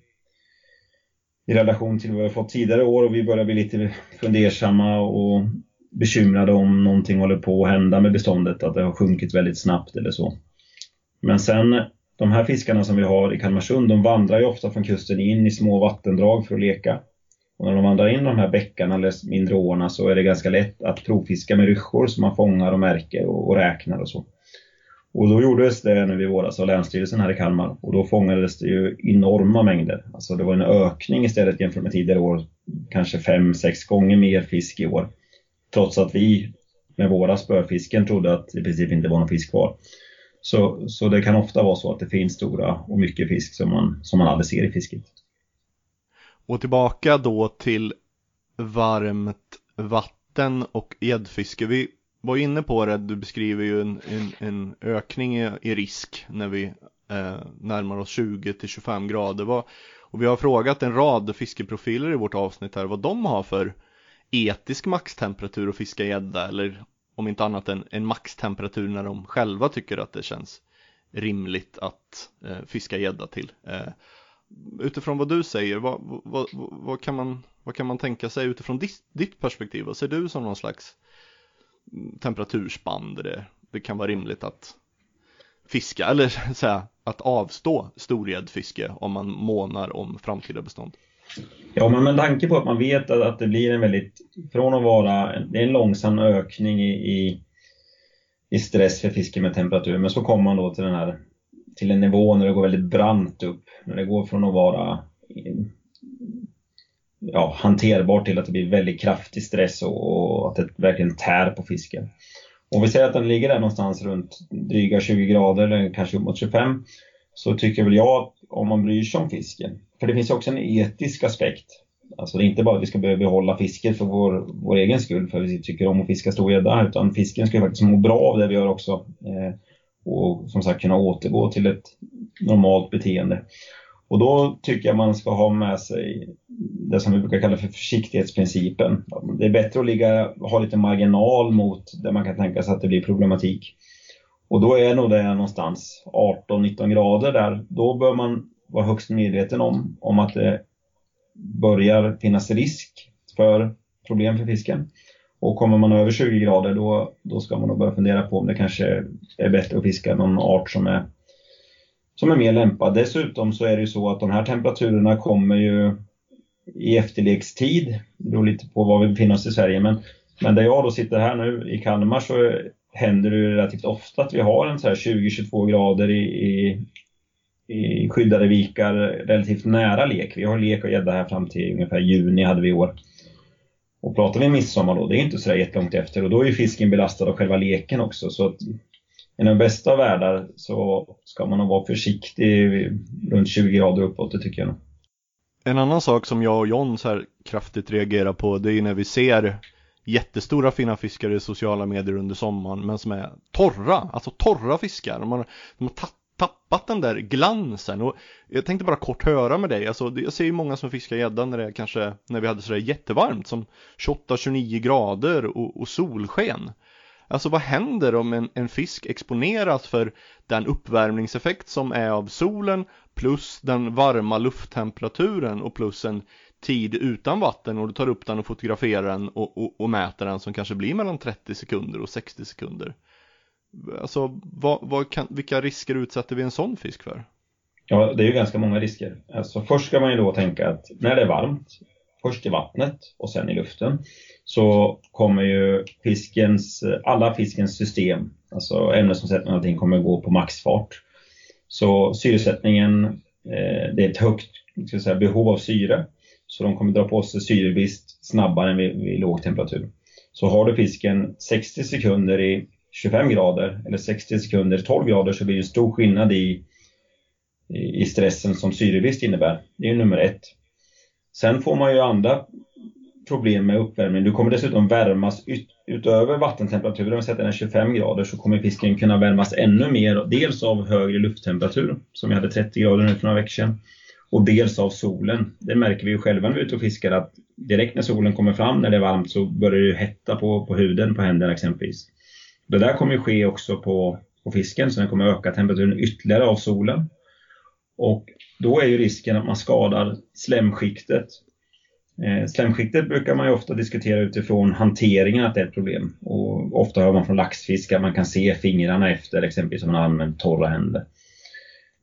i relation till vad vi har fått tidigare år och vi börjar bli lite fundersamma och bekymrade om någonting håller på att hända med beståndet, att det har sjunkit väldigt snabbt eller så. Men sen de här fiskarna som vi har i Kalmarsund, de vandrar ju ofta från kusten in i små vattendrag för att leka. Och när de vandrar in de här bäckarna eller mindre åarna så är det ganska lätt att provfiska med ryssjor som man fångar och märker och, och räknar och så. Och då gjordes det nu i våras av Länsstyrelsen här i Kalmar och då fångades det ju enorma mängder. Alltså det var en ökning istället jämfört med tidigare år, kanske fem sex gånger mer fisk i år. Trots att vi med våra spöfisken trodde att det i princip inte var någon fisk kvar. Så, så det kan ofta vara så att det finns stora och mycket fisk som man, som man aldrig ser i fisket. Och tillbaka då till varmt vatten och gäddfiske. Vi var inne på det, du beskriver ju en, en, en ökning i, i, risk när vi eh, närmar oss 20 till 25 grader. Vad, och vi har frågat en rad fiskeprofiler i vårt avsnitt här vad de har för etisk maxtemperatur att fiska gädda eller om inte annat en, en maxtemperatur när de själva tycker att det känns rimligt att eh, fiska gädda till. Eh, utifrån vad du säger, vad, vad, vad, vad, kan man, vad kan man tänka sig utifrån ditt, ditt perspektiv? Vad ser du som någon slags temperaturspann där det, det kan vara rimligt att fiska eller [LAUGHS] säga att avstå storgäddfiske om man månar om framtida bestånd? Ja, men med tanke på att man vet att, att det blir en väldigt, från att vara, det är en långsam ökning i, i, i stress för fiske med temperatur, men så kommer man då till den här, till en nivå när det går väldigt brant upp, när det går från att vara ja, hanterbart till att det blir väldigt kraftig stress och, och att det verkligen tär på fisken. Om vi säger att den ligger där någonstans runt dryga 20 grader eller kanske upp mot 25 så tycker väl jag att om man bryr sig om fisken, för det finns också en etisk aspekt. Alltså det är inte bara att vi ska behöva behålla fisket för vår, vår egen skull för att vi tycker om att fiska stor gädda utan fisken ska faktiskt må bra av det vi gör också. Eh, och som sagt kunna återgå till ett normalt beteende. Och då tycker jag man ska ha med sig det som vi brukar kalla för försiktighetsprincipen. Det är bättre att ligga, ha lite marginal mot där man kan tänka sig att det blir problematik. Och då är nog det någonstans 18-19 grader där. Då bör man vara högst medveten om, om att det börjar finnas risk för problem för fisken. Och kommer man över 20 grader då, då ska man nog börja fundera på om det kanske är bättre att fiska någon art som är, som är mer lämpad. Dessutom så är det ju så att de här temperaturerna kommer ju i efterlekstid. Det beror lite på var vi befinner oss i Sverige. Men, men där jag då sitter här nu i Kalmar så händer det relativt ofta att vi har en 20-22 grader i, i, i skyddade vikar relativt nära lek. Vi har lek och gädda här fram till ungefär juni hade vi i år. Och pratar vi midsommar då, det är inte så jättelångt efter och då är ju fisken belastad av själva leken också. Så i den bästa av världar så ska man nog vara försiktig runt 20 grader uppåt, det tycker jag nog. En annan sak som jag och John så här kraftigt reagerar på det är när vi ser jättestora fina fiskar i sociala medier under sommaren men som är torra, alltså torra fiskar. De har, de har tappat den där glansen och jag tänkte bara kort höra med dig, alltså jag ser ju många som fiskar gädda när det är kanske när vi hade sådär jättevarmt som 28-29 grader och, och solsken. Alltså vad händer om en, en, fisk exponeras för den uppvärmningseffekt som är av solen plus den varma lufttemperaturen och plus en tid utan vatten och du tar upp den och fotograferar den och, och, och mäter den som kanske blir mellan 30 sekunder och 60 sekunder. Alltså vad, vad kan, vilka risker utsätter vi en sån fisk för? Ja, det är ju ganska många risker. Alltså först ska man ju då tänka att när det är varmt, först i vattnet och sen i luften, så kommer ju fiskens, alla fiskens system, alltså ämnesomsättning och allting kommer gå på maxfart. Så syresättningen, eh, det är ett högt ska säga, behov av syre. Så de kommer dra på sig syrebrist snabbare än vid, vid låg temperatur. Så har du fisken 60 sekunder i 25 grader eller 60 sekunder i 12 grader så blir det stor skillnad i, i stressen som syrebrist innebär. Det är nummer ett. Sen får man ju andra problem med uppvärmning. Du kommer dessutom värmas ut, utöver vattentemperaturen, om den är 25 grader, så kommer fisken kunna värmas ännu mer. Dels av högre lufttemperatur, som vi hade 30 grader nu för några veckor sedan, och dels av solen. Det märker vi ju själva när vi är ute och fiskar att direkt när solen kommer fram när det är varmt så börjar det hetta på, på huden på händerna exempelvis. Det där kommer ju ske också på, på fisken så den kommer öka temperaturen ytterligare av solen. Och då är ju risken att man skadar slemskiktet. Eh, slemskiktet brukar man ju ofta diskutera utifrån hanteringen att det är ett problem. Och ofta hör man från laxfiskar att man kan se fingrarna efter exempelvis om man använder använt torra händer.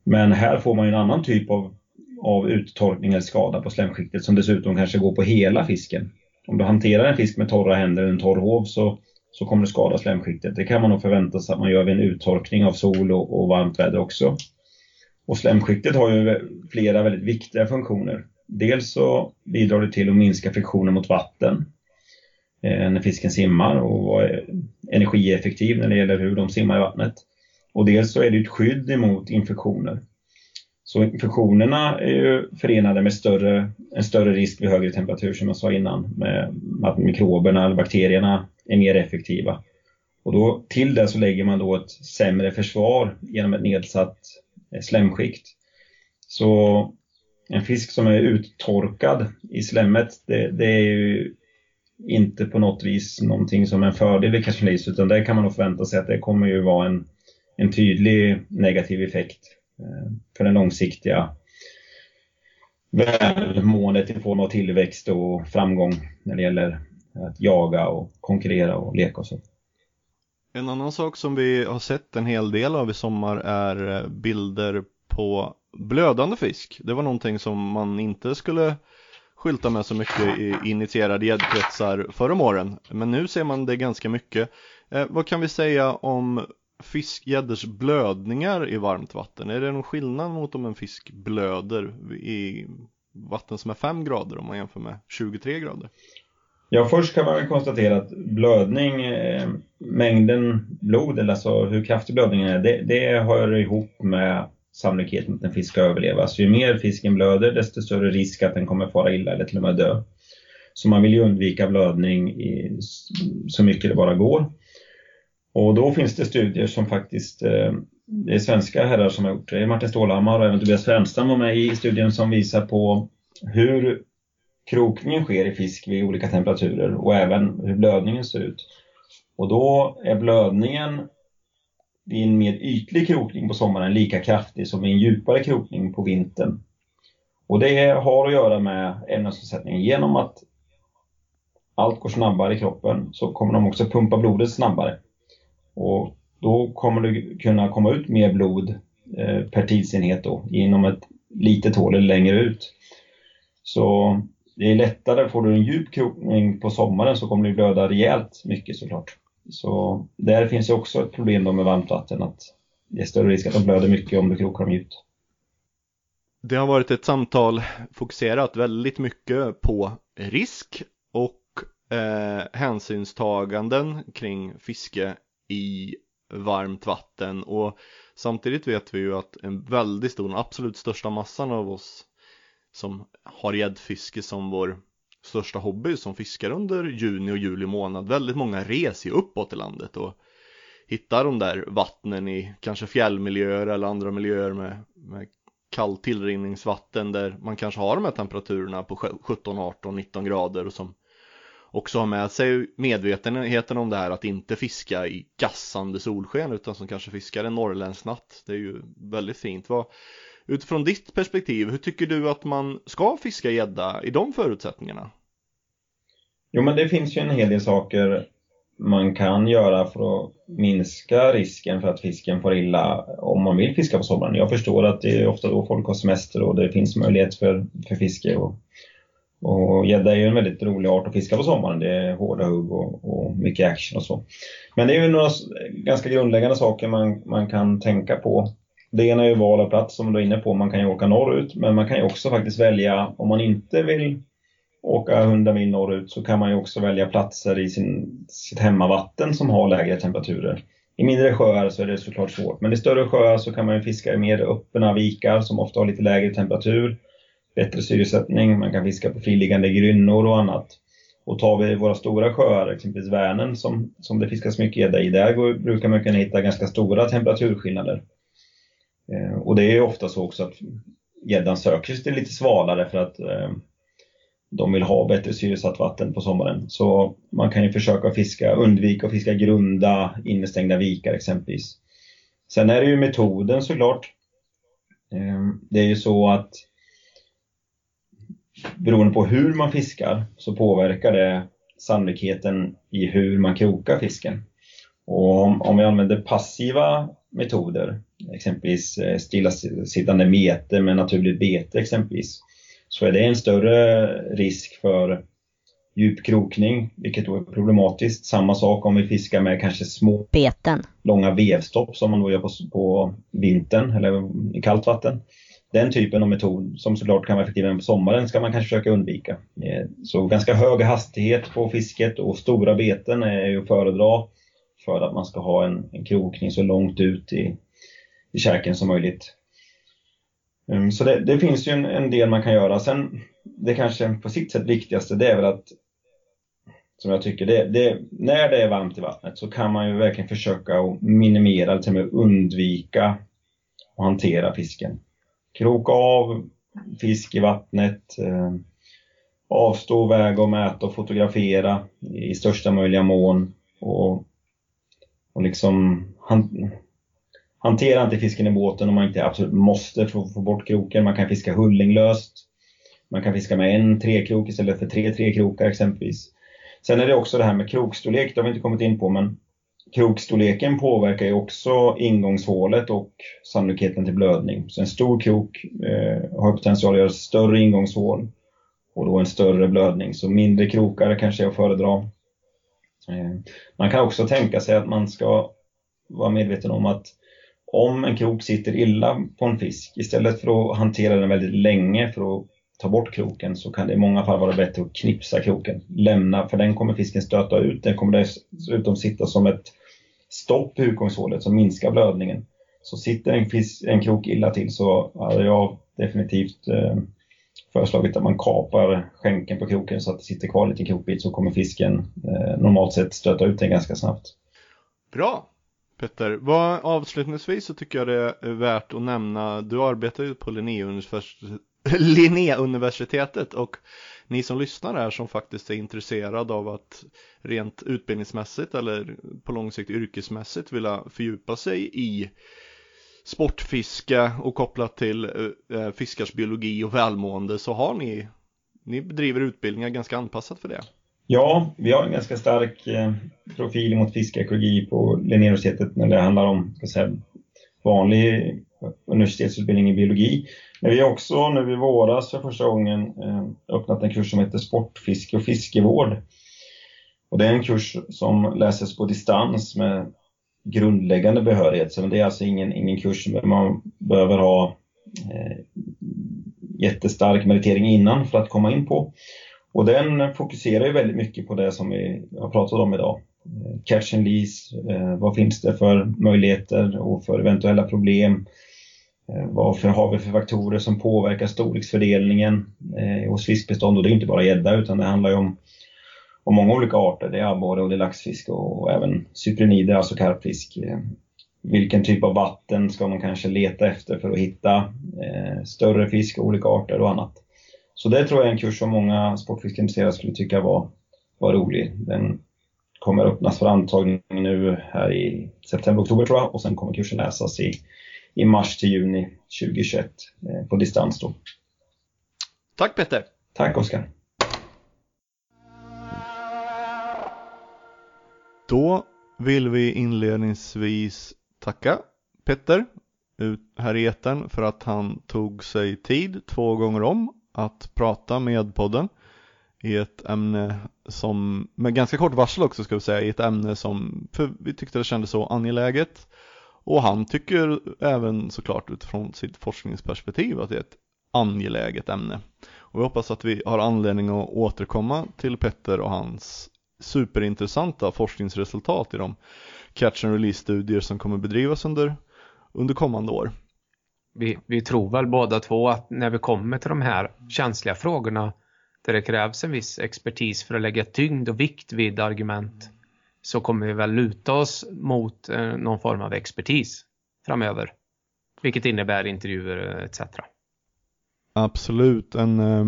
Men här får man ju en annan typ av, av uttorkning eller skada på slemskiktet som dessutom kanske går på hela fisken. Om du hanterar en fisk med torra händer eller en torr hov så, så kommer det skada slemskiktet. Det kan man nog förvänta sig att man gör vid en uttorkning av sol och, och varmt väder också. Och slemskiktet har ju flera väldigt viktiga funktioner. Dels så bidrar det till att minska friktionen mot vatten eh, när fisken simmar och vara energieffektiv när det gäller hur de simmar i vattnet. Och dels så är det ett skydd emot infektioner. Så infektionerna är ju förenade med större, en större risk vid högre temperatur som jag sa innan, med att mikroberna eller bakterierna är mer effektiva. Och då, till det så lägger man då ett sämre försvar genom ett nedsatt Eh, slemskikt. Så en fisk som är uttorkad i slemmet, det, det är ju inte på något vis någonting som är en fördel vid catch utan där kan man nog förvänta sig att det kommer ju vara en, en tydlig negativ effekt eh, för den långsiktiga välmåendet i form av tillväxt och framgång när det gäller att jaga och konkurrera och leka och så. En annan sak som vi har sett en hel del av i sommar är eh, bilder på blödande fisk. Det var någonting som man inte skulle skylta med så mycket i initierade gäddkretsar förra om åren. Men nu ser man det ganska mycket. Eh, vad kan vi säga om fiskgäddors blödningar i varmt vatten? Är det någon skillnad mot om en fisk blöder i vatten som är 5 grader om man jämför med 23 grader? Ja, först kan man konstatera att blödning, eh, mängden blod, eller alltså hur kraftig blödningen är, det, det hör ihop med sannolikheten att en fisk ska överleva. Så ju mer fisken blöder, desto större risk att den kommer fara illa eller till och med dö. Så man vill ju undvika blödning i, så mycket det bara går. Och då finns det studier som faktiskt, eh, det är svenska herrar som har gjort det. Martin Stålhammar och även Tobias Fränstam var med i studien som visar på hur krokningen sker i fisk vid olika temperaturer och även hur blödningen ser ut. Och då är blödningen vid en mer ytlig krokning på sommaren lika kraftig som vid en djupare krokning på vintern. Och det har att göra med ämnesomsättningen. Genom att allt går snabbare i kroppen så kommer de också pumpa blodet snabbare. Och då kommer det kunna komma ut mer blod eh, per tidsenhet då, inom ett litet hål eller längre ut. Så det är lättare, får du en djup krokning på sommaren så kommer du blöda rejält mycket såklart. Så där finns ju också ett problem då med varmt vatten, att det är större risk att de blöder mycket om du krokar dem djupt. Det har varit ett samtal fokuserat väldigt mycket på risk och eh, hänsynstaganden kring fiske i varmt vatten och samtidigt vet vi ju att en väldigt stor, den absolut största massan av oss som har gäddfiske som vår största hobby som fiskar under juni och juli månad. Väldigt många reser uppåt i landet och hittar de där vattnen i kanske fjällmiljöer eller andra miljöer med, med kallt tillrinningsvatten där man kanske har de här temperaturerna på 17, 18, 19 grader och som också har med sig medvetenheten om det här att inte fiska i gassande solsken utan som kanske fiskar en norrländsk natt. Det är ju väldigt fint. Vad, utifrån ditt perspektiv, hur tycker du att man ska fiska gädda i de förutsättningarna? Jo, men det finns ju en hel del saker man kan göra för att minska risken för att fisken får illa om man vill fiska på sommaren. Jag förstår att det är ofta då folk har semester och det finns möjlighet för, för fiske. Och, och gädda är ju en väldigt rolig art att fiska på sommaren. Det är hårda hugg och, och mycket action och så. Men det är ju några ganska grundläggande saker man, man kan tänka på. Det ena är ju val av plats som du är inne på. Man kan ju åka norrut, men man kan ju också faktiskt välja om man inte vill åka 100 mil norrut så kan man ju också välja platser i sin, sitt hemmavatten som har lägre temperaturer. I mindre sjöar så är det såklart svårt, men i större sjöar så kan man ju fiska i mer öppna vikar som ofta har lite lägre temperatur, bättre syresättning, man kan fiska på friliggande grynnor och annat. Och tar vi våra stora sjöar, exempelvis Vänern som, som det fiskas mycket gädda i, där går, brukar man kunna hitta ganska stora temperaturskillnader. Eh, och det är ju ofta så också att gäddan söker sig till lite svalare för att eh, de vill ha bättre syresatt vatten på sommaren. Så man kan ju försöka fiska, undvika att fiska grunda innestängda vikar exempelvis. Sen är det ju metoden såklart. Eh, det är ju så att beroende på hur man fiskar så påverkar det sannolikheten i hur man krokar fisken. Och om, om vi använder passiva metoder, exempelvis eh, stillasittande mete med naturligt bete exempelvis, så är det en större risk för djup krokning, vilket då är problematiskt. Samma sak om vi fiskar med kanske små beten. långa vevstopp som man då gör på, på vintern eller i kallt vatten. Den typen av metod som såklart kan vara effektiv även på sommaren ska man kanske försöka undvika. Eh, så ganska hög hastighet på fisket och stora beten är ju att föredra för att man ska ha en, en krokning så långt ut i, i käken som möjligt. Ehm, så det, det, finns ju en, en, del man kan göra. Sen det kanske på sitt sätt viktigaste det är väl att som jag tycker, det, det, när det är varmt i vattnet så kan man ju verkligen försöka att minimera eller till och med undvika att hantera fisken. Kroka av fisk i vattnet, eh, avstå, väga och mäta och fotografera i största möjliga mån och, och liksom han, Hantera inte fisken i båten om man inte absolut måste för att få bort kroken. Man kan fiska hullinglöst. Man kan fiska med en trekrok istället för tre trekrokar exempelvis. Sen är det också det här med krokstorlek, det har vi inte kommit in på, men krokstorleken påverkar ju också ingångshålet och sannolikheten till blödning. Så en stor krok eh, har potential att göra större ingångshål och då en större blödning. Så mindre krokar kanske är att föredra. Eh, man kan också tänka sig att man ska vara medveten om att om en krok sitter illa på en fisk, istället för att hantera den väldigt länge för att ta bort kroken så kan det i många fall vara bättre att knipsa kroken. Lämna, för den kommer fisken stöta ut. Den kommer dessutom sitta som ett stopp i utgångshålet som minskar blödningen. Så sitter en, fisk, en krok illa till så hade jag definitivt eh, föreslagit att man kapar skänken på kroken så att det sitter kvar en liten krokbit så kommer fisken eh, normalt sett stöta ut den ganska snabbt. Bra, Petter, vad, avslutningsvis så tycker jag det är värt att nämna, du arbetar ju på [LAUGHS] Linnéuniversitetet och ni som lyssnar här som faktiskt är intresserade av att rent utbildningsmässigt eller på lång sikt yrkesmässigt vilja fördjupa sig i sportfiske och kopplat till eh, fiskars biologi och välmående så har ni, ni bedriver utbildningar ganska anpassat för det. Ja, vi har en ganska stark eh, profil mot fiskeekologi på Linnéuniversitetet när det handlar om ska säga, vanlig universitetsutbildning i biologi. Men vi har också nu i våras för första gången eh, öppnat en kurs som heter Sportfiske och fiskevård. Och det är en kurs som läses på distans med grundläggande behörighet. Så det är alltså ingen, ingen kurs som man behöver ha eh, jättestark meritering innan för att komma in på. Och den fokuserar ju väldigt mycket på det som vi har pratat om idag. Catch and lease, eh, vad finns det för möjligheter och för eventuella problem? Varför vad har vi för faktorer som påverkar storleksfördelningen eh, hos fiskbestånd? Och det är inte bara gädda utan det handlar ju om, om många olika arter. Det är abborre och det är laxfisk och, även cyprinider, alltså karpfisk. Vilken typ av vatten ska man kanske leta efter för att hitta större fisk och olika arter och annat? Så det tror jag är en kurs som många sportfiskeintresserade skulle tycka var, var rolig. Den kommer öppnas för antagning nu här i september, oktober tror jag och sen kommer kursen läsas i, i mars till juni 2021 eh, på distans då. Tack Peter! Tack Oskar! Då vill vi inledningsvis tacka Petter här i etern för att han tog sig tid två gånger om att prata med podden i ett ämne som, med ganska kort varsel också ska vi säga, i ett ämne som, för vi tyckte det kändes så angeläget och han tycker även såklart utifrån sitt forskningsperspektiv att det är ett angeläget ämne. Och vi hoppas att vi har anledning att återkomma till Petter och hans superintressanta forskningsresultat i de catch and release-studier som kommer bedrivas under, under kommande år. Vi, vi tror väl båda två att när vi kommer till de här känsliga frågorna där det krävs en viss expertis för att lägga tyngd och vikt vid argument så kommer vi väl luta oss mot eh, någon form av expertis framöver. Vilket innebär intervjuer eh, etc. Absolut, en, eh,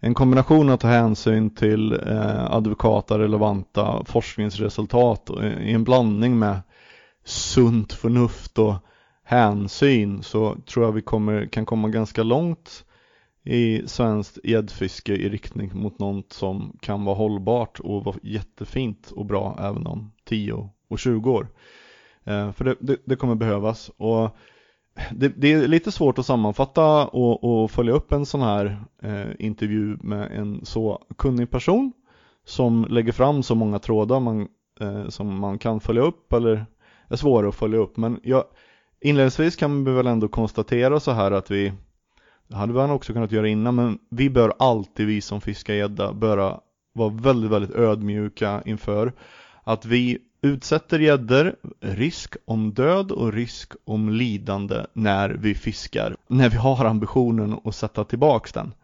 en kombination att ta hänsyn till eh, relevanta forskningsresultat i en blandning med sunt förnuft och hänsyn så tror jag vi kommer, kan komma ganska långt i svenskt gäddfiske i riktning mot något som kan vara hållbart och vara jättefint och bra även om 10 och 20 år. Eh, för det, det, det, kommer behövas och det, det, är lite svårt att sammanfatta och, och följa upp en sån här eh, intervju med en så kunnig person som lägger fram så många trådar man, eh, som man kan följa upp eller är svåra att följa upp men jag, inledningsvis kan vi väl ändå konstatera så här att vi det hade man också kunnat göra innan men vi bör alltid, vi som fiskar gädda, börja vara väldigt, väldigt ödmjuka inför att vi utsätter gäddor risk om död och risk om lidande när vi fiskar. När vi har ambitionen att sätta tillbaks den.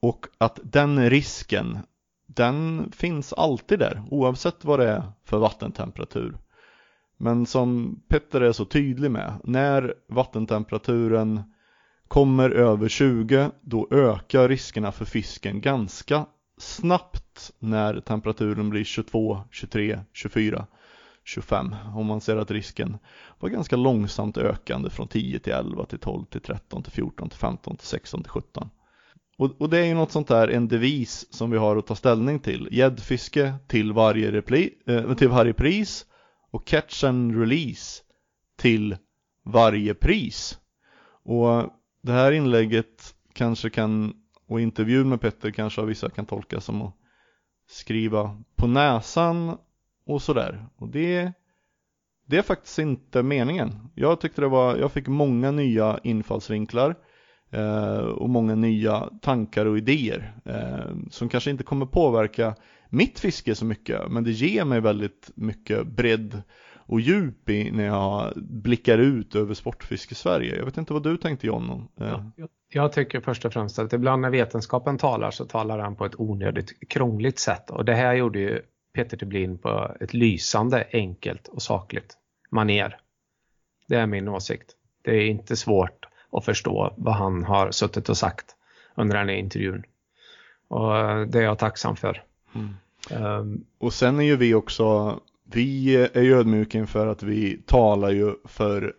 Och att den risken, den finns alltid där oavsett vad det är för vattentemperatur. Men som Petter är så tydlig med, när vattentemperaturen kommer över 20 då ökar riskerna för fisken ganska snabbt när temperaturen blir 22, 23, 24, 25 om man ser att risken var ganska långsamt ökande från 10 till 11 till 12 till 13 till 14 till 15 till 16 till 17. Och, och det är ju något sånt där, en devis som vi har att ta ställning till. Gäddfiske till varje, repli, eh, till varje pris och catch and release till varje pris. Och det här inlägget kanske kan, och intervjun med Petter kanske av vissa kan tolkas som att skriva på näsan och sådär. Och det, det är faktiskt inte meningen. Jag tyckte det var, jag fick många nya infallsvinklar eh, och många nya tankar och idéer eh, som kanske inte kommer påverka mitt fiske så mycket men det ger mig väldigt mycket bredd och djup i när jag blickar ut över sportfiske Sverige. Jag vet inte vad du tänkte John? Eh. Ja, jag tycker först och främst att ibland när vetenskapen talar så talar han på ett onödigt krångligt sätt och det här gjorde ju Peter Dublin på ett lysande, enkelt och sakligt maner. Det är min åsikt. Det är inte svårt att förstå vad han har suttit och sagt under den här intervjun. Och det är jag tacksam för. Mm. Um, Och sen är ju vi också, vi är ju ödmjuka inför att vi talar ju för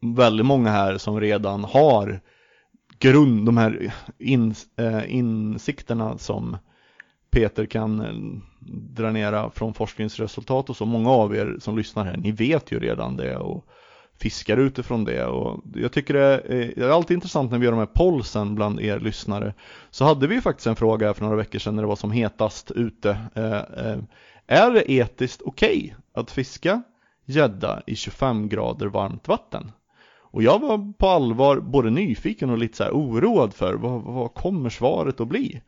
väldigt många här som redan har grund, de här in, eh, insikterna som Peter kan eh, dränera från forskningsresultat och så. Många av er som lyssnar här, ni vet ju redan det och fiskar utifrån det och jag tycker det är, det är alltid intressant när vi gör de här polsen bland er lyssnare. Så hade vi faktiskt en fråga för några veckor sedan när det var som hetast ute. Eh, eh, är det etiskt okej okay att fiska gädda i 25 grader varmt vatten? Och jag var på allvar både nyfiken och lite så oroad för vad, vad kommer svaret att bli?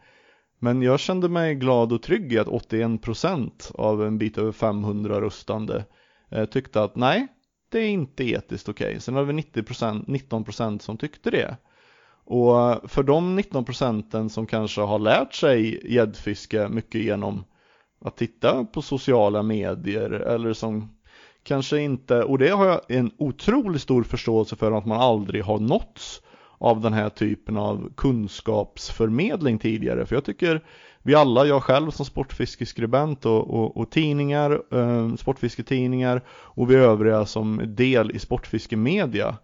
Men jag kände mig glad och trygg i att 81% av en bit över 500 röstande eh, tyckte att nej, det är inte etiskt okej. Okay. Sen har vi 90%, 19% som tyckte det. Och för de 19 procenten som kanske har lärt sig gäddfiske mycket genom att titta på sociala medier eller som kanske inte, och det har jag en otroligt stor förståelse för att man aldrig har nåtts av den här typen av kunskapsförmedling tidigare. För jag tycker vi alla, jag själv som sportfiskeskribent och, och, och tidningar, eh, sportfisketidningar och vi övriga som del i sportfiskemedia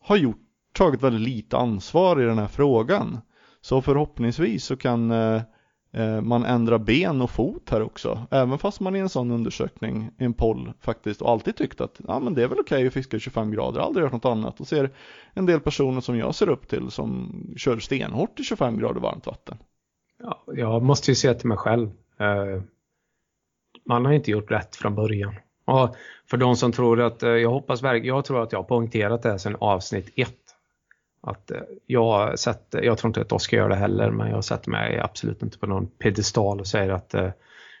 har gjort, tagit väldigt lite ansvar i den här frågan. Så förhoppningsvis så kan eh, eh man ändra ben och fot här också. Även fast man i en sån undersökning, i en poll faktiskt, och alltid tyckt att ja, men det är väl okej okay att fiska 25 grader, aldrig gjort något annat. Och ser en del personer som jag ser upp till som kör stenhårt i 25 grader varmt vatten. Ja, jag måste ju säga till mig själv. Eh, man har inte gjort rätt från början. Och för de som tror att, eh, jag hoppas verkligen, jag tror att jag har poängterat det här sedan avsnitt ett. Att eh, jag, sätter, jag tror inte att Oskar gör det heller, men jag sätter mig absolut inte på någon pedestal och säger att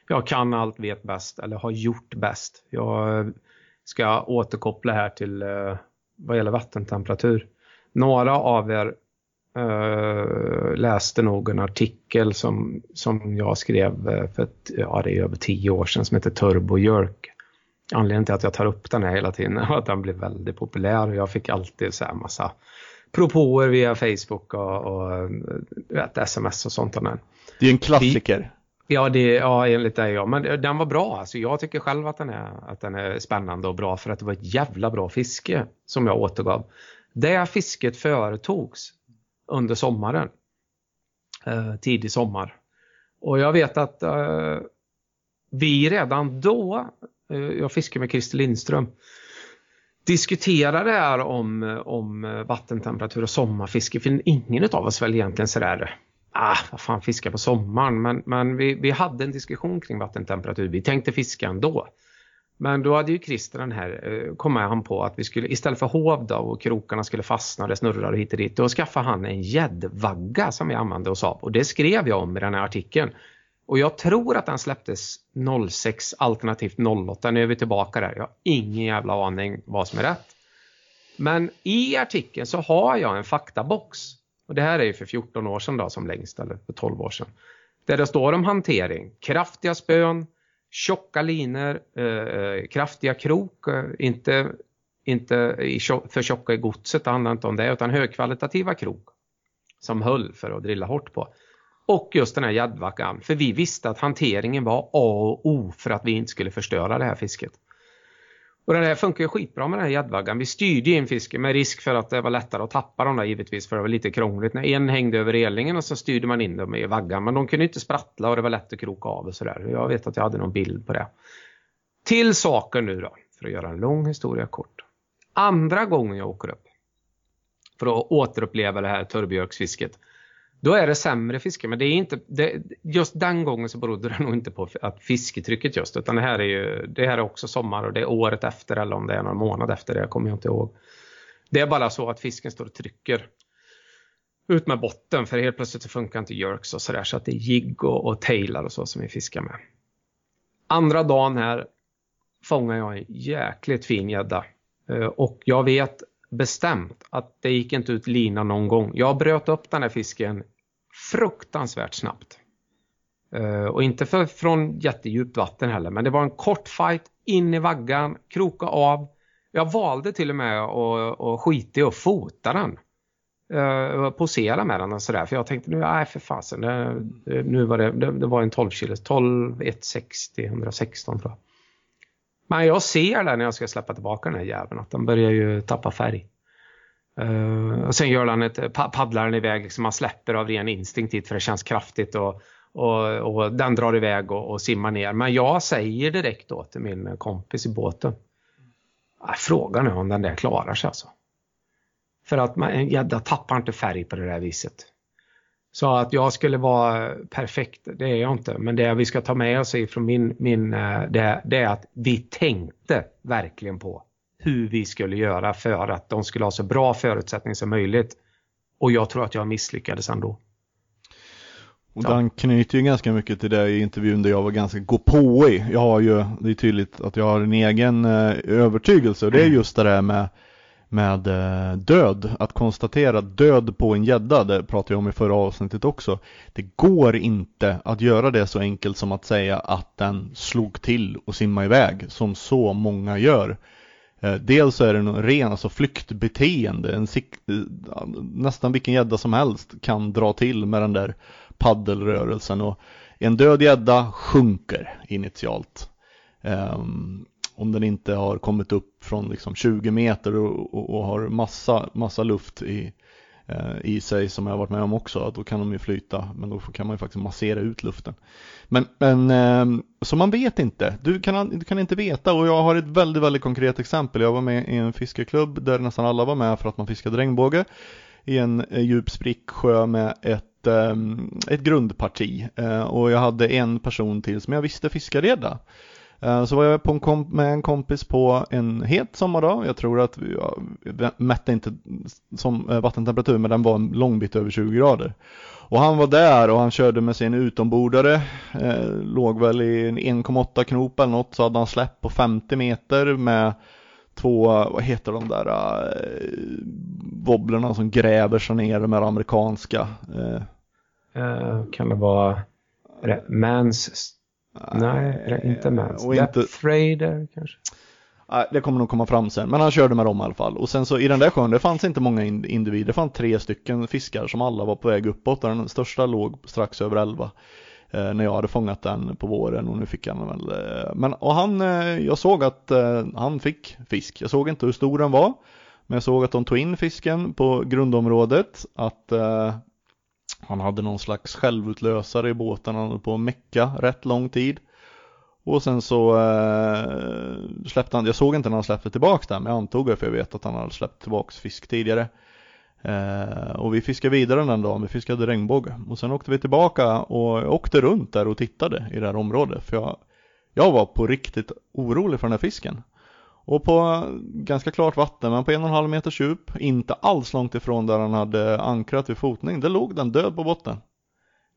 jag kan allt, vet bäst eller har gjort bäst. Jag ska återkoppla här till vad gäller vattentemperatur. Några av er Uh, läste nog en artikel som, som jag skrev uh, för ett, ja, det är över tio år sedan som heter Turbo Jerk. Anledningen till att jag tar upp den här hela tiden är att den blev väldigt populär och jag fick alltid så här massa propåer via Facebook och, och vet, sms och sånt. Och det är en klassiker. Ja, det, ja, enligt dig ja. Men den var bra. Alltså, jag tycker själv att den, är, att den är spännande och bra för att det var ett jävla bra fiske som jag återgav. Det fisket företogs under sommaren. Eh, tidig sommar. Och jag vet att eh, vi redan då, eh, jag fiskar med Christer Lindström, diskuterade det här om, om eh, vattentemperatur och sommarfiske. För ingen av oss väl egentligen sådär, ah, vad fan fiska på sommaren. Men, men vi, vi hade en diskussion kring vattentemperatur. Vi tänkte fiska ändå. Men då hade ju Christer den här, eh, kom han på att vi skulle istället för hov då, och krokarna skulle fastna och det snurrar hit och dit. Då skaffade han en gäddvagga som vi använde oss av och det skrev jag om i den här artikeln. Och jag tror att den släpptes 06 alternativt 08. Nu är vi tillbaka där. Jag har ingen jävla aning vad som är rätt. Men i artikeln så har jag en faktabox. Och det här är ju för 14 år sedan då som längst, eller för 12 år sedan. Där det står om hantering. Kraftiga spön, tjocka linor, eh, eh, kraftiga krok, eh, inte, inte i, för tjocka i godset, det handlar inte om det, utan högkvalitativa krok som höll för att drilla hårt på. Och just den här gäddvackan, för vi visste att hanteringen var A och O för att vi inte skulle förstöra det här fisket. Och det här funkar ju skitbra med den här gäddvaggan. Vi styrde in fisken med risk för att det var lättare att tappa dem där givetvis för det var lite krångligt. När en hängde över relingen och så styrde man in dem i vaggan. Men de kunde inte sprattla och det var lätt att kroka av och sådär. Jag vet att jag hade någon bild på det. Till saker nu då, för att göra en lång historia kort. Andra gången jag åker upp för att återuppleva det här turbjörksfisket då är det sämre fiske, men det är inte, det, just den gången så berodde det [LAUGHS] nog inte på att fisketrycket just, utan det här är ju, det här är också sommar och det är året efter eller om det är någon månad efter det, kommer jag inte ihåg. Det är bara så att fisken står och trycker ut med botten för helt plötsligt så funkar inte jerks och sådär så att det är jigg och, och tailar och så som vi fiskar med. Andra dagen här fångar jag en jäkligt fin gädda eh, och jag vet bestämt att det gick inte ut lina någon gång. Jag bröt upp den här fisken fruktansvärt snabbt. Uh, och inte för, från jättedjupt vatten heller, men det var en kort fight in i vaggan, kroka av. Jag valde till och med att, att skita i att fota den. Uh, posera med den och sådär. För jag tänkte nu, nej för fasen. Det, det, nu var det, det, det, var en 12 kilos 12, 160, 116 tror jag. Men jag ser där när jag ska släppa tillbaka den här jäveln att den börjar ju tappa färg. Uh, och sen gör han ett, paddlar den iväg, liksom man släpper av ren instinkt för det känns kraftigt och, och, och den drar iväg och, och, simmar ner. Men jag säger direkt då till min kompis i båten. Ah, Frågan är om den där klarar sig alltså. För att man, eh, en gädda tappar inte färg på det där viset. Så att jag skulle vara perfekt, det är jag inte. Men det vi ska ta med oss från min, min eh, det, det är att vi tänkte verkligen på hur vi skulle göra för att de skulle ha så bra förutsättningar som möjligt. Och jag tror att jag misslyckades ändå. Och den knyter ju ganska mycket till det i intervjun där jag var ganska gåpåig. Jag har ju, det är tydligt att jag har en egen eh, övertygelse och det är mm. just det där med med eh, död, att konstatera död på en gädda, det pratade jag om i förra avsnittet också. Det går inte att göra det så enkelt som att säga att den slog till och simmade iväg, som så många gör. Eh, dels så är det en ren alltså flyktbeteende, en, eh, nästan vilken gädda som helst kan dra till med den där paddelrörelsen och en död gädda sjunker initialt. Um, om den inte har kommit upp från liksom 20 meter och, och, och har massa, massa luft i, Eh, i sig som jag har varit med om också, då kan de ju flyta men då kan man ju faktiskt massera ut luften. Men, men eh, så man vet inte, du kan, du kan inte veta och jag har ett väldigt, väldigt konkret exempel. Jag var med i en fiskeklubb där nästan alla var med för att man fiskade regnbåge i en eh, djup spricksjö med ett, ett grundparti och jag hade en person till som jag visste fiskareda. Eh, så var jag på en komp med en kompis på en het sommardag. Jag tror att vi ja, mätte inte som eh, vattentemperatur men den var en lång bit över 20 grader. Och han var där och han körde med sin utombordare, eh, låg väl i en 1,8 knop eller något så hade han släpp på 50 meter med två, vad heter de där eh, wobblerna som gräver sig ner, de här amerikanska. Eh. Uh, kan det vara Mans Nej, inte Mans. Och inte... Death Raider kanske? Nej, det kommer nog komma fram sen. Men han körde med dem i alla fall. Och sen så i den där sjön, det fanns inte många individer. Det fanns tre stycken fiskar som alla var på väg uppåt. Den största låg strax över 11. Eh, när jag hade fångat den på våren och nu fick han väl. Eh, men och han, eh, jag såg att han fick fisk. Jag såg inte hur stor den var. Men jag såg att de tog in fisken på grundområdet. Att han hade någon slags självutlösare i båten, han höll på att mecka rätt lång tid. Och sen så eh, släppte han, jag såg inte när han släppte tillbaks den, men jag antog det för jag vet att han hade släppt tillbaks fisk tidigare. Eh, och vi fiskade vidare den dagen, vi fiskade regnbåge. Och sen åkte vi tillbaka och åkte runt där och tittade i det här området. För jag, jag var på riktigt orolig för den här fisken. Och på ganska klart vatten, men på en och en halv meters djup, inte alls långt ifrån där han hade ankrat vid fotning, där låg den död på botten.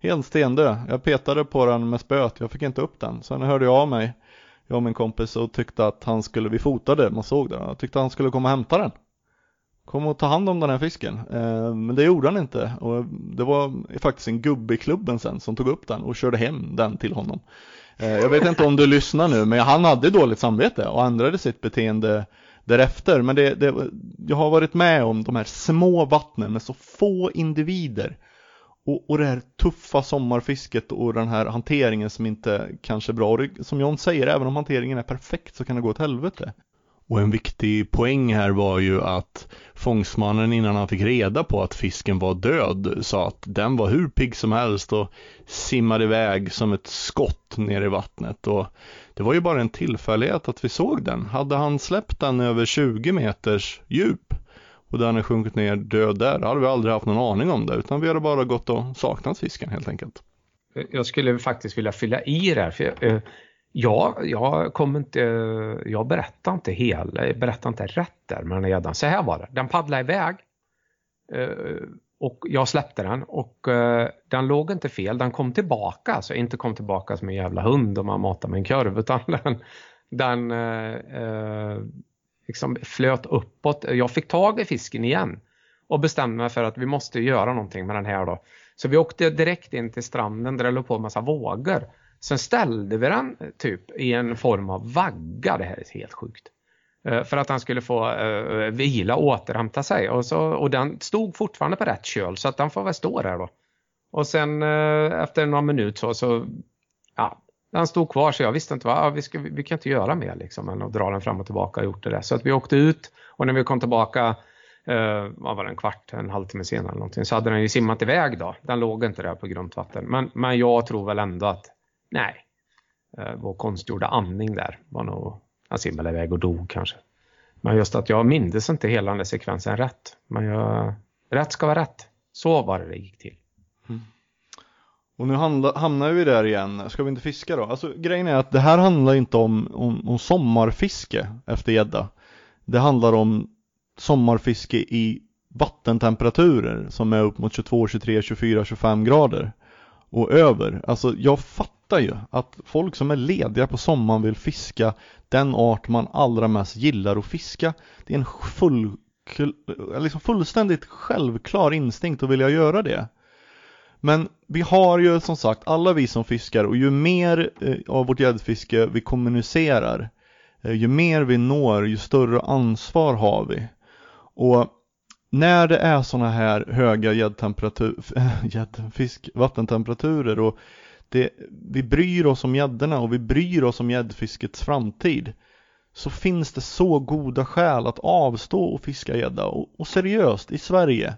Helt stendöd. Jag petade på den med spöet, jag fick inte upp den. Sen hörde jag av mig, jag och min kompis, och tyckte att han skulle, vi fotade, man såg det, jag tyckte att han skulle komma och hämta den. Kom och ta hand om den här fisken. Eh, men det gjorde han inte. Och det var faktiskt en gubbe i klubben sen som tog upp den och körde hem den till honom. Eh, jag vet inte om du lyssnar nu, men han hade dåligt samvete och ändrade sitt beteende därefter. Men det, det, jag har varit med om de här små vattnen med så få individer. Och, och det här tuffa sommarfisket och den här hanteringen som inte kanske är bra. Och det, som John säger, även om hanteringen är perfekt så kan det gå åt helvete. Och en viktig poäng här var ju att fångstmannen innan han fick reda på att fisken var död sa att den var hur pigg som helst och simmade iväg som ett skott ner i vattnet. Och det var ju bara en tillfällighet att vi såg den. Hade han släppt den över 20 meters djup och den hade sjunkit ner död där, hade vi aldrig haft någon aning om det utan vi hade bara gått och saknat fisken helt enkelt. Jag skulle faktiskt vilja fylla i det här. För jag, eh, Ja, jag kommer inte, jag berättar inte hela, jag berättar inte rätt där med den här gäddan. Så här var det, den paddlade iväg eh, och jag släppte den och eh, den låg inte fel, den kom tillbaka, alltså inte kom tillbaka som en jävla hund om man matar med en kurv utan [LAUGHS] den, den eh, liksom flöt uppåt. Jag fick tag i fisken igen och bestämde mig för att vi måste göra någonting med den här då. Så vi åkte direkt in till stranden där det låg på en massa vågor. Sen ställde vi den typ i en form av vagga. Det här är helt sjukt. Eh, för att han skulle få uh, vila och återhämta sig. Och, så, och den stod fortfarande på rätt köl så att den får väl stå där då. Och sen uh, efter några minuter så, så ja, den stod kvar så jag visste inte vad, ja, vi, ska, vi kan inte göra mer liksom än att dra den fram och tillbaka och gjort det där. Så att vi åkte ut och när vi kom tillbaka Uh, vad var det, en kvart, en halvtimme senare eller någonting, så hade den ju simmat iväg då. Den låg inte där på grundvatten. Men, men jag tror väl ändå att, nej, eh, vår konstgjorda andning där var nog, han simmade iväg och dog kanske. Men just att jag mindes inte hela den där sekvensen rätt. Men jag, rätt ska vara rätt. Så var det det gick till. Mm. Och nu hamnar vi där igen, ska vi inte fiska då? Alltså grejen är att det här handlar inte om, om, om sommarfiske efter gädda. Det handlar om sommarfiske i vattentemperaturer som är upp mot 22, 23, 24, 25 grader och över. Alltså jag fattar ju att folk som är lediga på sommaren vill fiska den art man allra mest gillar att fiska. Det är en full, liksom fullständigt självklar instinkt att vilja göra det. Men vi har ju som sagt alla vi som fiskar och ju mer eh, av vårt gäddfiske vi kommunicerar eh, ju mer vi når ju större ansvar har vi. Och när det är sådana här höga gäddtemperatur, [LAUGHS] gäddfisk, vattentemperaturer och det, vi bryr oss om gäddorna och vi bryr oss om gäddfiskets framtid. Så finns det så goda skäl att avstå och fiska gädda. Och, och, seriöst i Sverige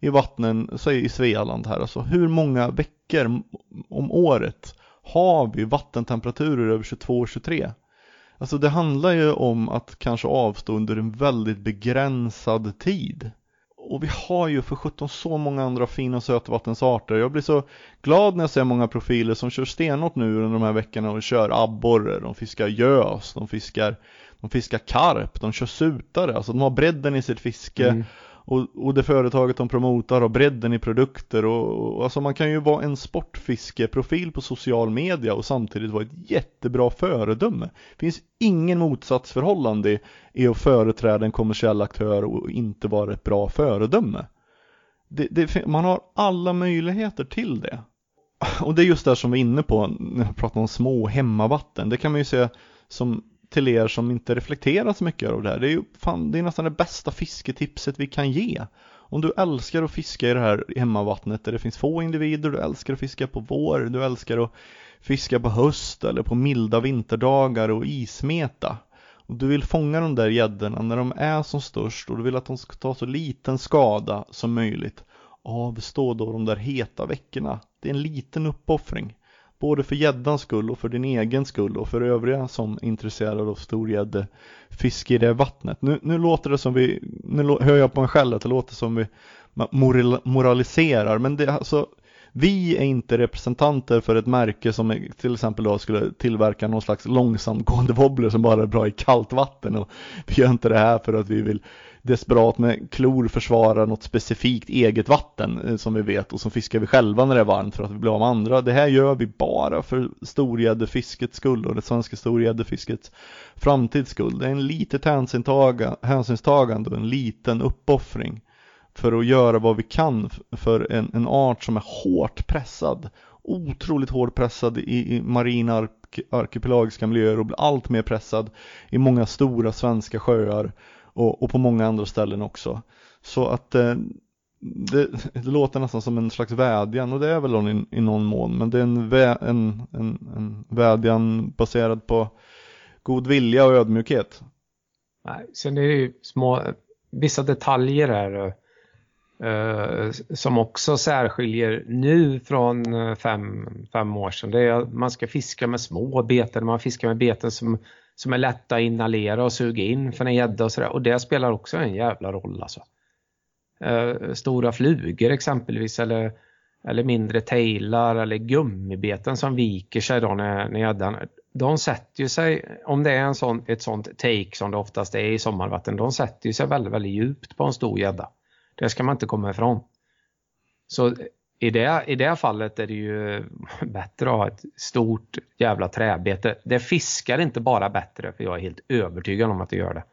i vattnen, säg i Svealand här alltså hur många veckor om året har vi vattentemperaturer över 22-23 Alltså det handlar ju om att kanske avstå under en väldigt begränsad tid. Och vi har ju för 17 så många andra fina sötvattensarter. Jag blir så glad när jag ser många profiler som kör stenhårt nu under de här veckorna och kör abborre, de fiskar gös, de fiskar, de fiskar karp, de kör sutare, alltså de har bredden i sitt fiske. Mm. Och, och det företaget de promotar har bredden i produkter och, och alltså man kan ju vara en sportfiskeprofil på social media och samtidigt vara ett jättebra föredöme. Det finns ingen motsatsförhållande i att företräda en kommersiell aktör och inte vara ett bra föredöme. Det, det, man har alla möjligheter till det. Och det är just det som vi är inne på när vi pratar om små hemmavatten. Det kan man ju se som till er som inte reflekterar så mycket över det här. Det är ju fan, det är nästan det bästa fisketipset vi kan ge. Om du älskar att fiska i det här hemmavattnet där det finns få individer, du älskar att fiska på vår, du älskar att fiska på höst eller på milda vinterdagar och ismeta. Och du vill fånga de där gäddorna när de är som störst och du vill att de ska ta så liten skada som möjligt. Avstå då de där heta veckorna. Det är en liten uppoffring. Både för gäddans skull och för din egen skull och för övriga som är intresserade av storgäddefiske i det vattnet. Nu, nu låter det som vi, nu hör jag på mig själv att det låter som vi moraliserar men det alltså vi är inte representanter för ett märke som till exempel då skulle tillverka någon slags långsamgående wobbler som bara är bra i kallt vatten och vi gör inte det här för att vi vill desperat med klor försvara något specifikt eget vatten eh, som vi vet och som fiskar vi själva när det är varmt för att vi blir av med andra. Det här gör vi bara för storgäddefiskets skull och det svenska storgäddefiskets framtids skull. Det är en litet hänsynstagande och en liten uppoffring för att göra vad vi kan för en, en art som är hårt pressad otroligt hårt pressad i, i marina ark arkipelagiska miljöer och blir allt mer pressad i många stora svenska sjöar och, och på många andra ställen också. Så att eh, det, det, låter nästan som en slags vädjan och det är väl i, i någon mån men det är en, vä, en, en, en vädjan baserad på god vilja och ödmjukhet. Nej, sen är det ju små, vissa detaljer här eh, eh som också särskiljer nu från eh, fem, fem år sedan. Det är att man ska fiska med små beten, man fiskar med beten som som är lätta att inhalera och suga in för en gädda och sådär. Och det spelar också en jävla roll alltså. Eh, stora flugor exempelvis eller, eller mindre tailar eller gummibeten som viker sig då när, när gäddan de sätter ju sig, om det är en sån, ett sånt take som det oftast är i sommarvatten, de sätter ju sig väldigt, väldigt djupt på en stor gädda. Det ska man inte komma ifrån. Så i det, I det fallet är det ju [LAUGHS] bättre att ha ett stort jävla träbete. Det fiskar inte bara bättre, för jag är helt övertygad om att det gör det.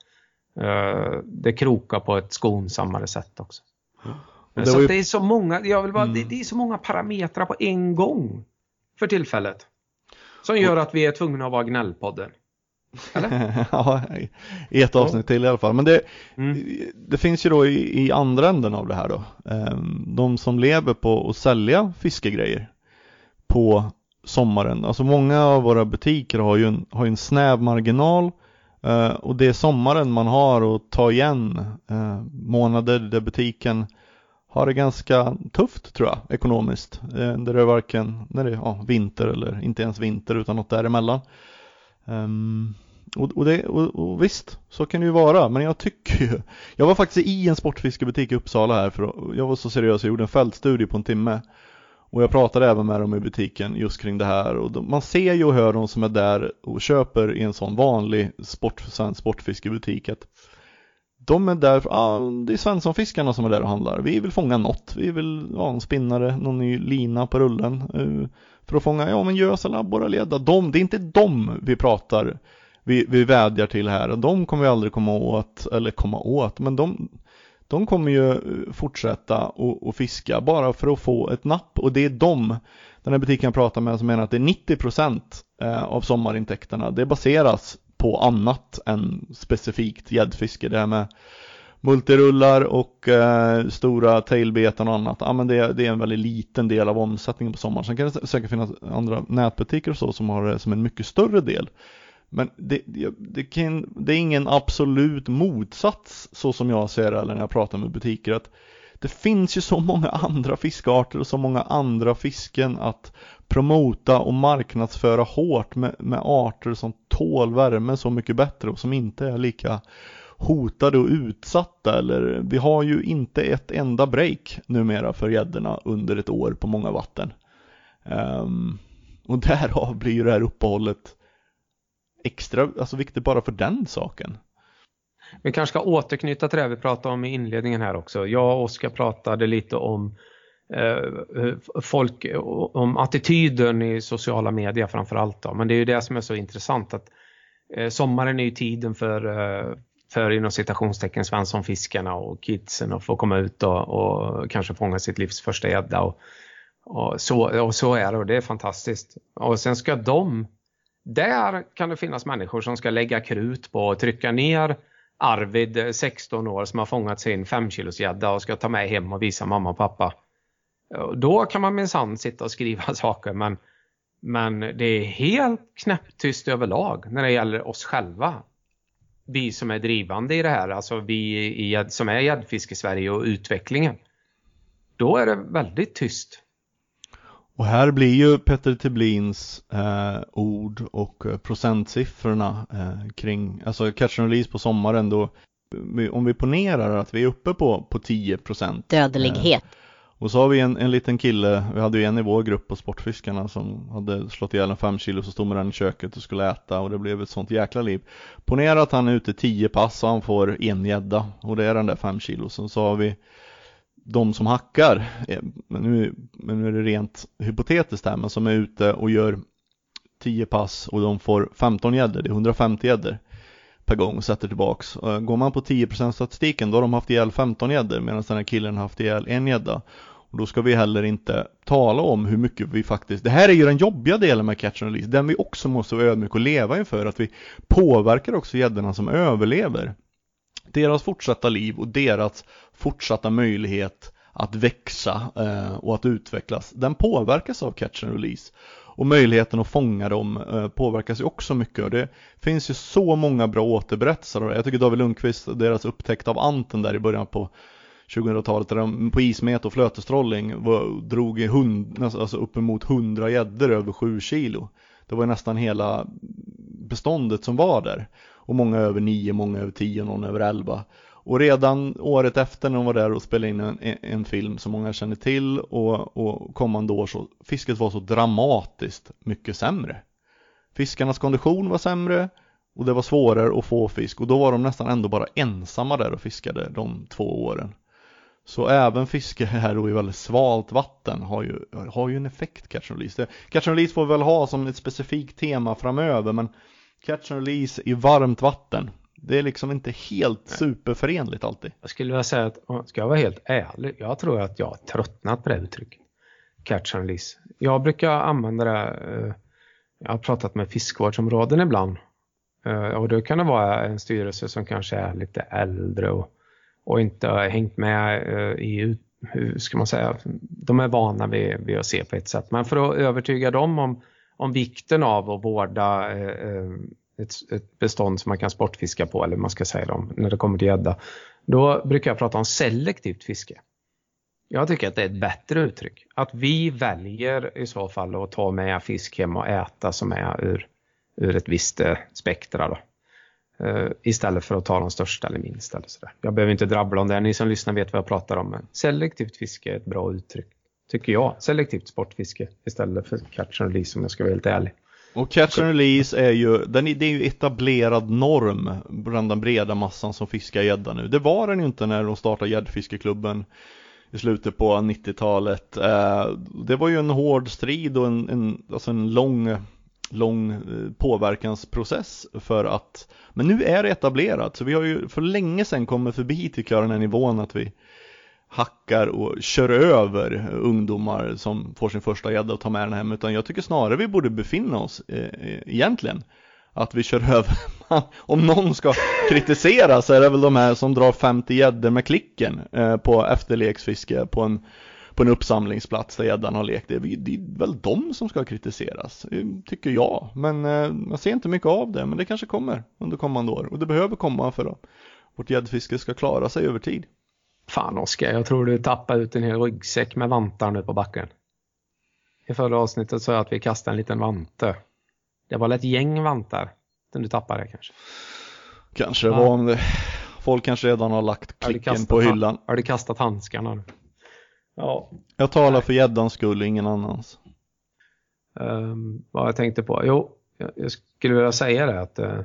Eh, det krokar på ett skonsammare sätt också. Det så ju... det är så många, jag vill bara, mm. det, det, är så många parametrar på en gång för tillfället. Som gör att vi är tvungna att vara gnällpodden. [LAUGHS] ja, i ett avsnitt till i alla fall. Men det, Mm. det finns ju då i, i andra änden av det här då. Ehm, De som lever på att sälja fiskegrejer på sommaren. Alltså många av våra butiker har ju en, har en snäv marginal eh, och det är sommaren man har att ta igen eh, månader där butiken har det ganska tufft tror jag ekonomiskt. Där det är varken när det är ja, vinter eller inte ens vinter utan något däremellan. Um, och, och, det, och, och visst, så kan det ju vara, men jag tycker ju Jag var faktiskt i en sportfiskebutik i Uppsala här för att- jag var så seriös, jag gjorde en fältstudie på en timme och jag pratade även med dem i butiken just kring det här och de, man ser ju och hör de som är där och köper i en sån vanlig sport, sån sportfiskebutik att de är där, ah, det är Svenssonfiskarna som är där och handlar. Vi vill fånga något, vi vill ha en spinnare, någon ny lina på rullen eh, för att fånga, ja men gös eller abborre eller gädda. De, det är inte dem vi pratar, vi, vi vädjar till här. De kommer vi aldrig komma åt, eller komma åt, men de, de kommer ju fortsätta och, och fiska bara för att få ett napp och det är de, den här butiken jag pratar med som menar att det är 90% eh, av sommarintäkterna, det baseras på annat än specifikt gäddfiske. Det här med multirullar och eh, stora tailbeten och annat. Ja men det, det är en väldigt liten del av omsättningen på sommaren. Sen kan det säkert finnas andra nätbutiker och så som har det som en mycket större del. Men det, det, det, kan, det är ingen absolut motsats så som jag ser det eller när jag pratar med butiker att det finns ju så många andra fiskarter och så många andra fisken att promota och marknadsföra hårt med, med arter som tål värme så mycket bättre och som inte är lika hotade och utsatta eller vi har ju inte ett enda break numera för gäddorna under ett år på många vatten. Um, och [LAUGHS] därav blir ju det här uppehållet extra, alltså viktigt bara för den saken. Vi kanske ska återknyta till det vi pratade om i inledningen här också. Jag och Oskar pratade lite om eh, folk, om attityden i sociala medier framförallt. Då. Men det är ju det som är så intressant att eh, sommaren är ju tiden för, eh, för inom citationstecken Svenssonfiskarna och kidsen att få komma ut och, och kanske fånga sitt livs första gädda. Och, och, så, och så är det och det är fantastiskt. Och sen ska de, där kan det finnas människor som ska lägga krut på att trycka ner Arvid, eh, 16 år, som har fångat sin 5 kilos gädda och ska ta med hem och visa mamma och pappa. Eh, då kan man minsann sitta och skriva [LAUGHS] saker men, men det är helt knäpptyst överlag när det gäller oss själva. Vi som är drivande i det här, alltså vi i, som är i Sverige och utvecklingen. Då är det väldigt tyst. Och här blir ju Petter Tiblins eh, ord och eh, procentsiffrorna eh, kring, alltså catch and release på sommaren då, om vi ponerar att vi är uppe på, på 10% Dödlighet. och så har vi en, en liten kille, vi hade ju en i vår grupp på Sportfiskarna som hade slått ihjäl en 5 kilo så stod med den i köket och skulle äta och det blev ett sånt jäkla liv. Ponera att han är ute 10 pass och han får en gädda och det är den där 5 kilo. Så, så har vi de som hackar, eh, men nu, men nu är det rent hypotetiskt här, men som är ute och gör 10 pass och de får 15 gäddor, det är 150 gäddor per gång och sätter tillbaks. Eh, går man på 10% statistiken då har de haft ihjäl 15 gäddor medan den här killen har haft ihjäl en gädda. Och då ska vi heller inte tala om hur mycket vi faktiskt, det här är ju den jobbiga delen med catch and release, den vi också måste vara ödmjuka och leva inför, att vi påverkar också gäddorna som överlever. Deras fortsatta liv och deras fortsatta möjlighet att växa eh, och att utvecklas, den påverkas av catch and release. Och möjligheten att fånga dem eh, påverkas ju också mycket och det finns ju så många bra återberättelser av det. Jag tycker David Lundqvist, deras upptäckt av anten där i början på 2000-talet där de på ismet och flötestrolling var, drog hund, alltså uppemot 100 gäddor över 7 kilo. Det var nästan hela beståndet som var där. Och många över 9, många över 10, någon över 11. Och redan året efter när de var där och spelade in en, en film som många känner till och, och kommande år så fisket var så dramatiskt mycket sämre. Fiskarnas kondition var sämre och det var svårare att få fisk och då var de nästan ändå bara ensamma där och fiskade de två åren. Så även fiske här då i väldigt svalt vatten har ju, har ju en effekt catch and release. Det, catch and release får vi väl ha som ett specifikt tema framöver men catch and release i varmt vatten det är liksom inte helt superförenligt alltid. Jag skulle vilja säga att, ska jag vara helt ärlig, jag tror att jag har tröttnat på det uttrycket. Catch and release. Jag brukar använda det, jag har pratat med fiskvårdsområden ibland. Eh, och då kan det vara en styrelse som kanske är lite äldre och, och inte har hängt med eh, i, hur ska man säga, de är vana vid, vid att se på ett sätt. Men för att övertyga dem om, om vikten av att vårda eh, eh, ett, ett bestånd som man kan sportfiska på, eller man ska säga om när det kommer till gädda, då brukar jag prata om selektivt fiske. Jag tycker att det är ett bättre uttryck. Att vi väljer i så fall att ta med fisk hem och äta som är ur, ur ett visst eh, spektra. Då. Uh, istället för att ta de största eller minsta. Eller sådär. Jag behöver inte drabbla om det, ni som lyssnar vet vad jag pratar om. Men selektivt fiske är ett bra uttryck, tycker jag. Selektivt sportfiske istället för catch and release om jag ska vara helt ärlig. Och catch and release är ju, den är, det är ju etablerad norm bland den breda massan som fiskar gädda nu. Det var den ju inte när de startade gäddfiskeklubben i slutet på 90-talet. Eh, det var ju en hård strid och en, en, alltså en lång, lång eh, påverkansprocess för att Men nu är det etablerat så vi har ju för länge sedan kommit förbi tycker jag den här nivån att vi hackar och kör över ungdomar som får sin första gädda och tar med den hem utan jag tycker snarare vi borde befinna oss eh, eh egentligen att vi kör [LAUGHS] över om någon ska kritisera så är det väl de här som drar 50 gäddor med klicken eh, på efterleksfiske på en, på en uppsamlingsplats där gäddan har lekt. Det är, det är väl de som ska kritiseras, eh, tycker jag. Men eh, man ser inte mycket av det, men det kanske kommer under kommande år. Och det behöver komma för att vårt gäddfiske ska klara sig över tid. Fan Oskar, jag tror du tappar ut en hel ryggsäck med vantar nu på backen. I förra avsnittet sa jag att vi kastade en liten vante. Det var väl ett gäng vantar som du tappade kanske? Kanske det var om det. Folk kanske redan har lagt klicken har på hyllan. Har du kastat handskarna nu? Ja. Jag talar för gäddans skull, ingen annans. Um, vad jag tänkte på? Jo, jag, jag skulle vilja säga det att uh,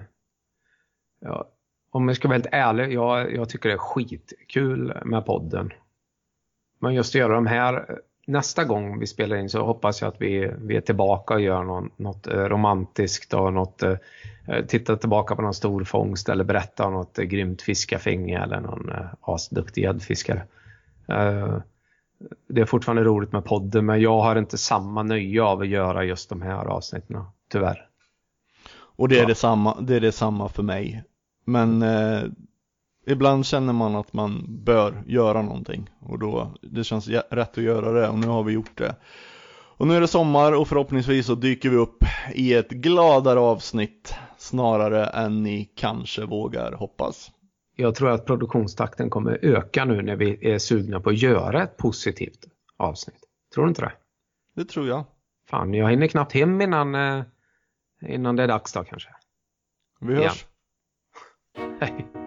ja, om jag ska vara helt ärlig, jag, jag tycker det är skitkul med podden. Men just att göra de här nästa gång vi spelar in så hoppas jag att vi, vi är tillbaka och gör någon, något eh, romantiskt och något, eh, eh, titta tillbaka på någon stor fångst eller berätta om något grymt fiskafänge eller någon asduktig gäddfiskare. Det är fortfarande roligt med podden men jag har inte samma nöje av att göra just de här avsnitten, tyvärr. Och det är, ja. detsamma, det är detsamma för mig. Men eh, ibland känner man att man bör göra någonting och då det känns rätt att göra det och nu har vi gjort det. Och nu är det sommar och förhoppningsvis så dyker vi upp i ett gladare avsnitt snarare än ni kanske vågar hoppas. Jag tror att produktionstakten kommer öka nu när vi är sugna på att göra ett positivt avsnitt. Tror du inte det? Det tror jag. Fan, jag hinner knappt hem innan, eh, innan det är dags då kanske. Vi hörs. Ja. 嘿 [LAUGHS]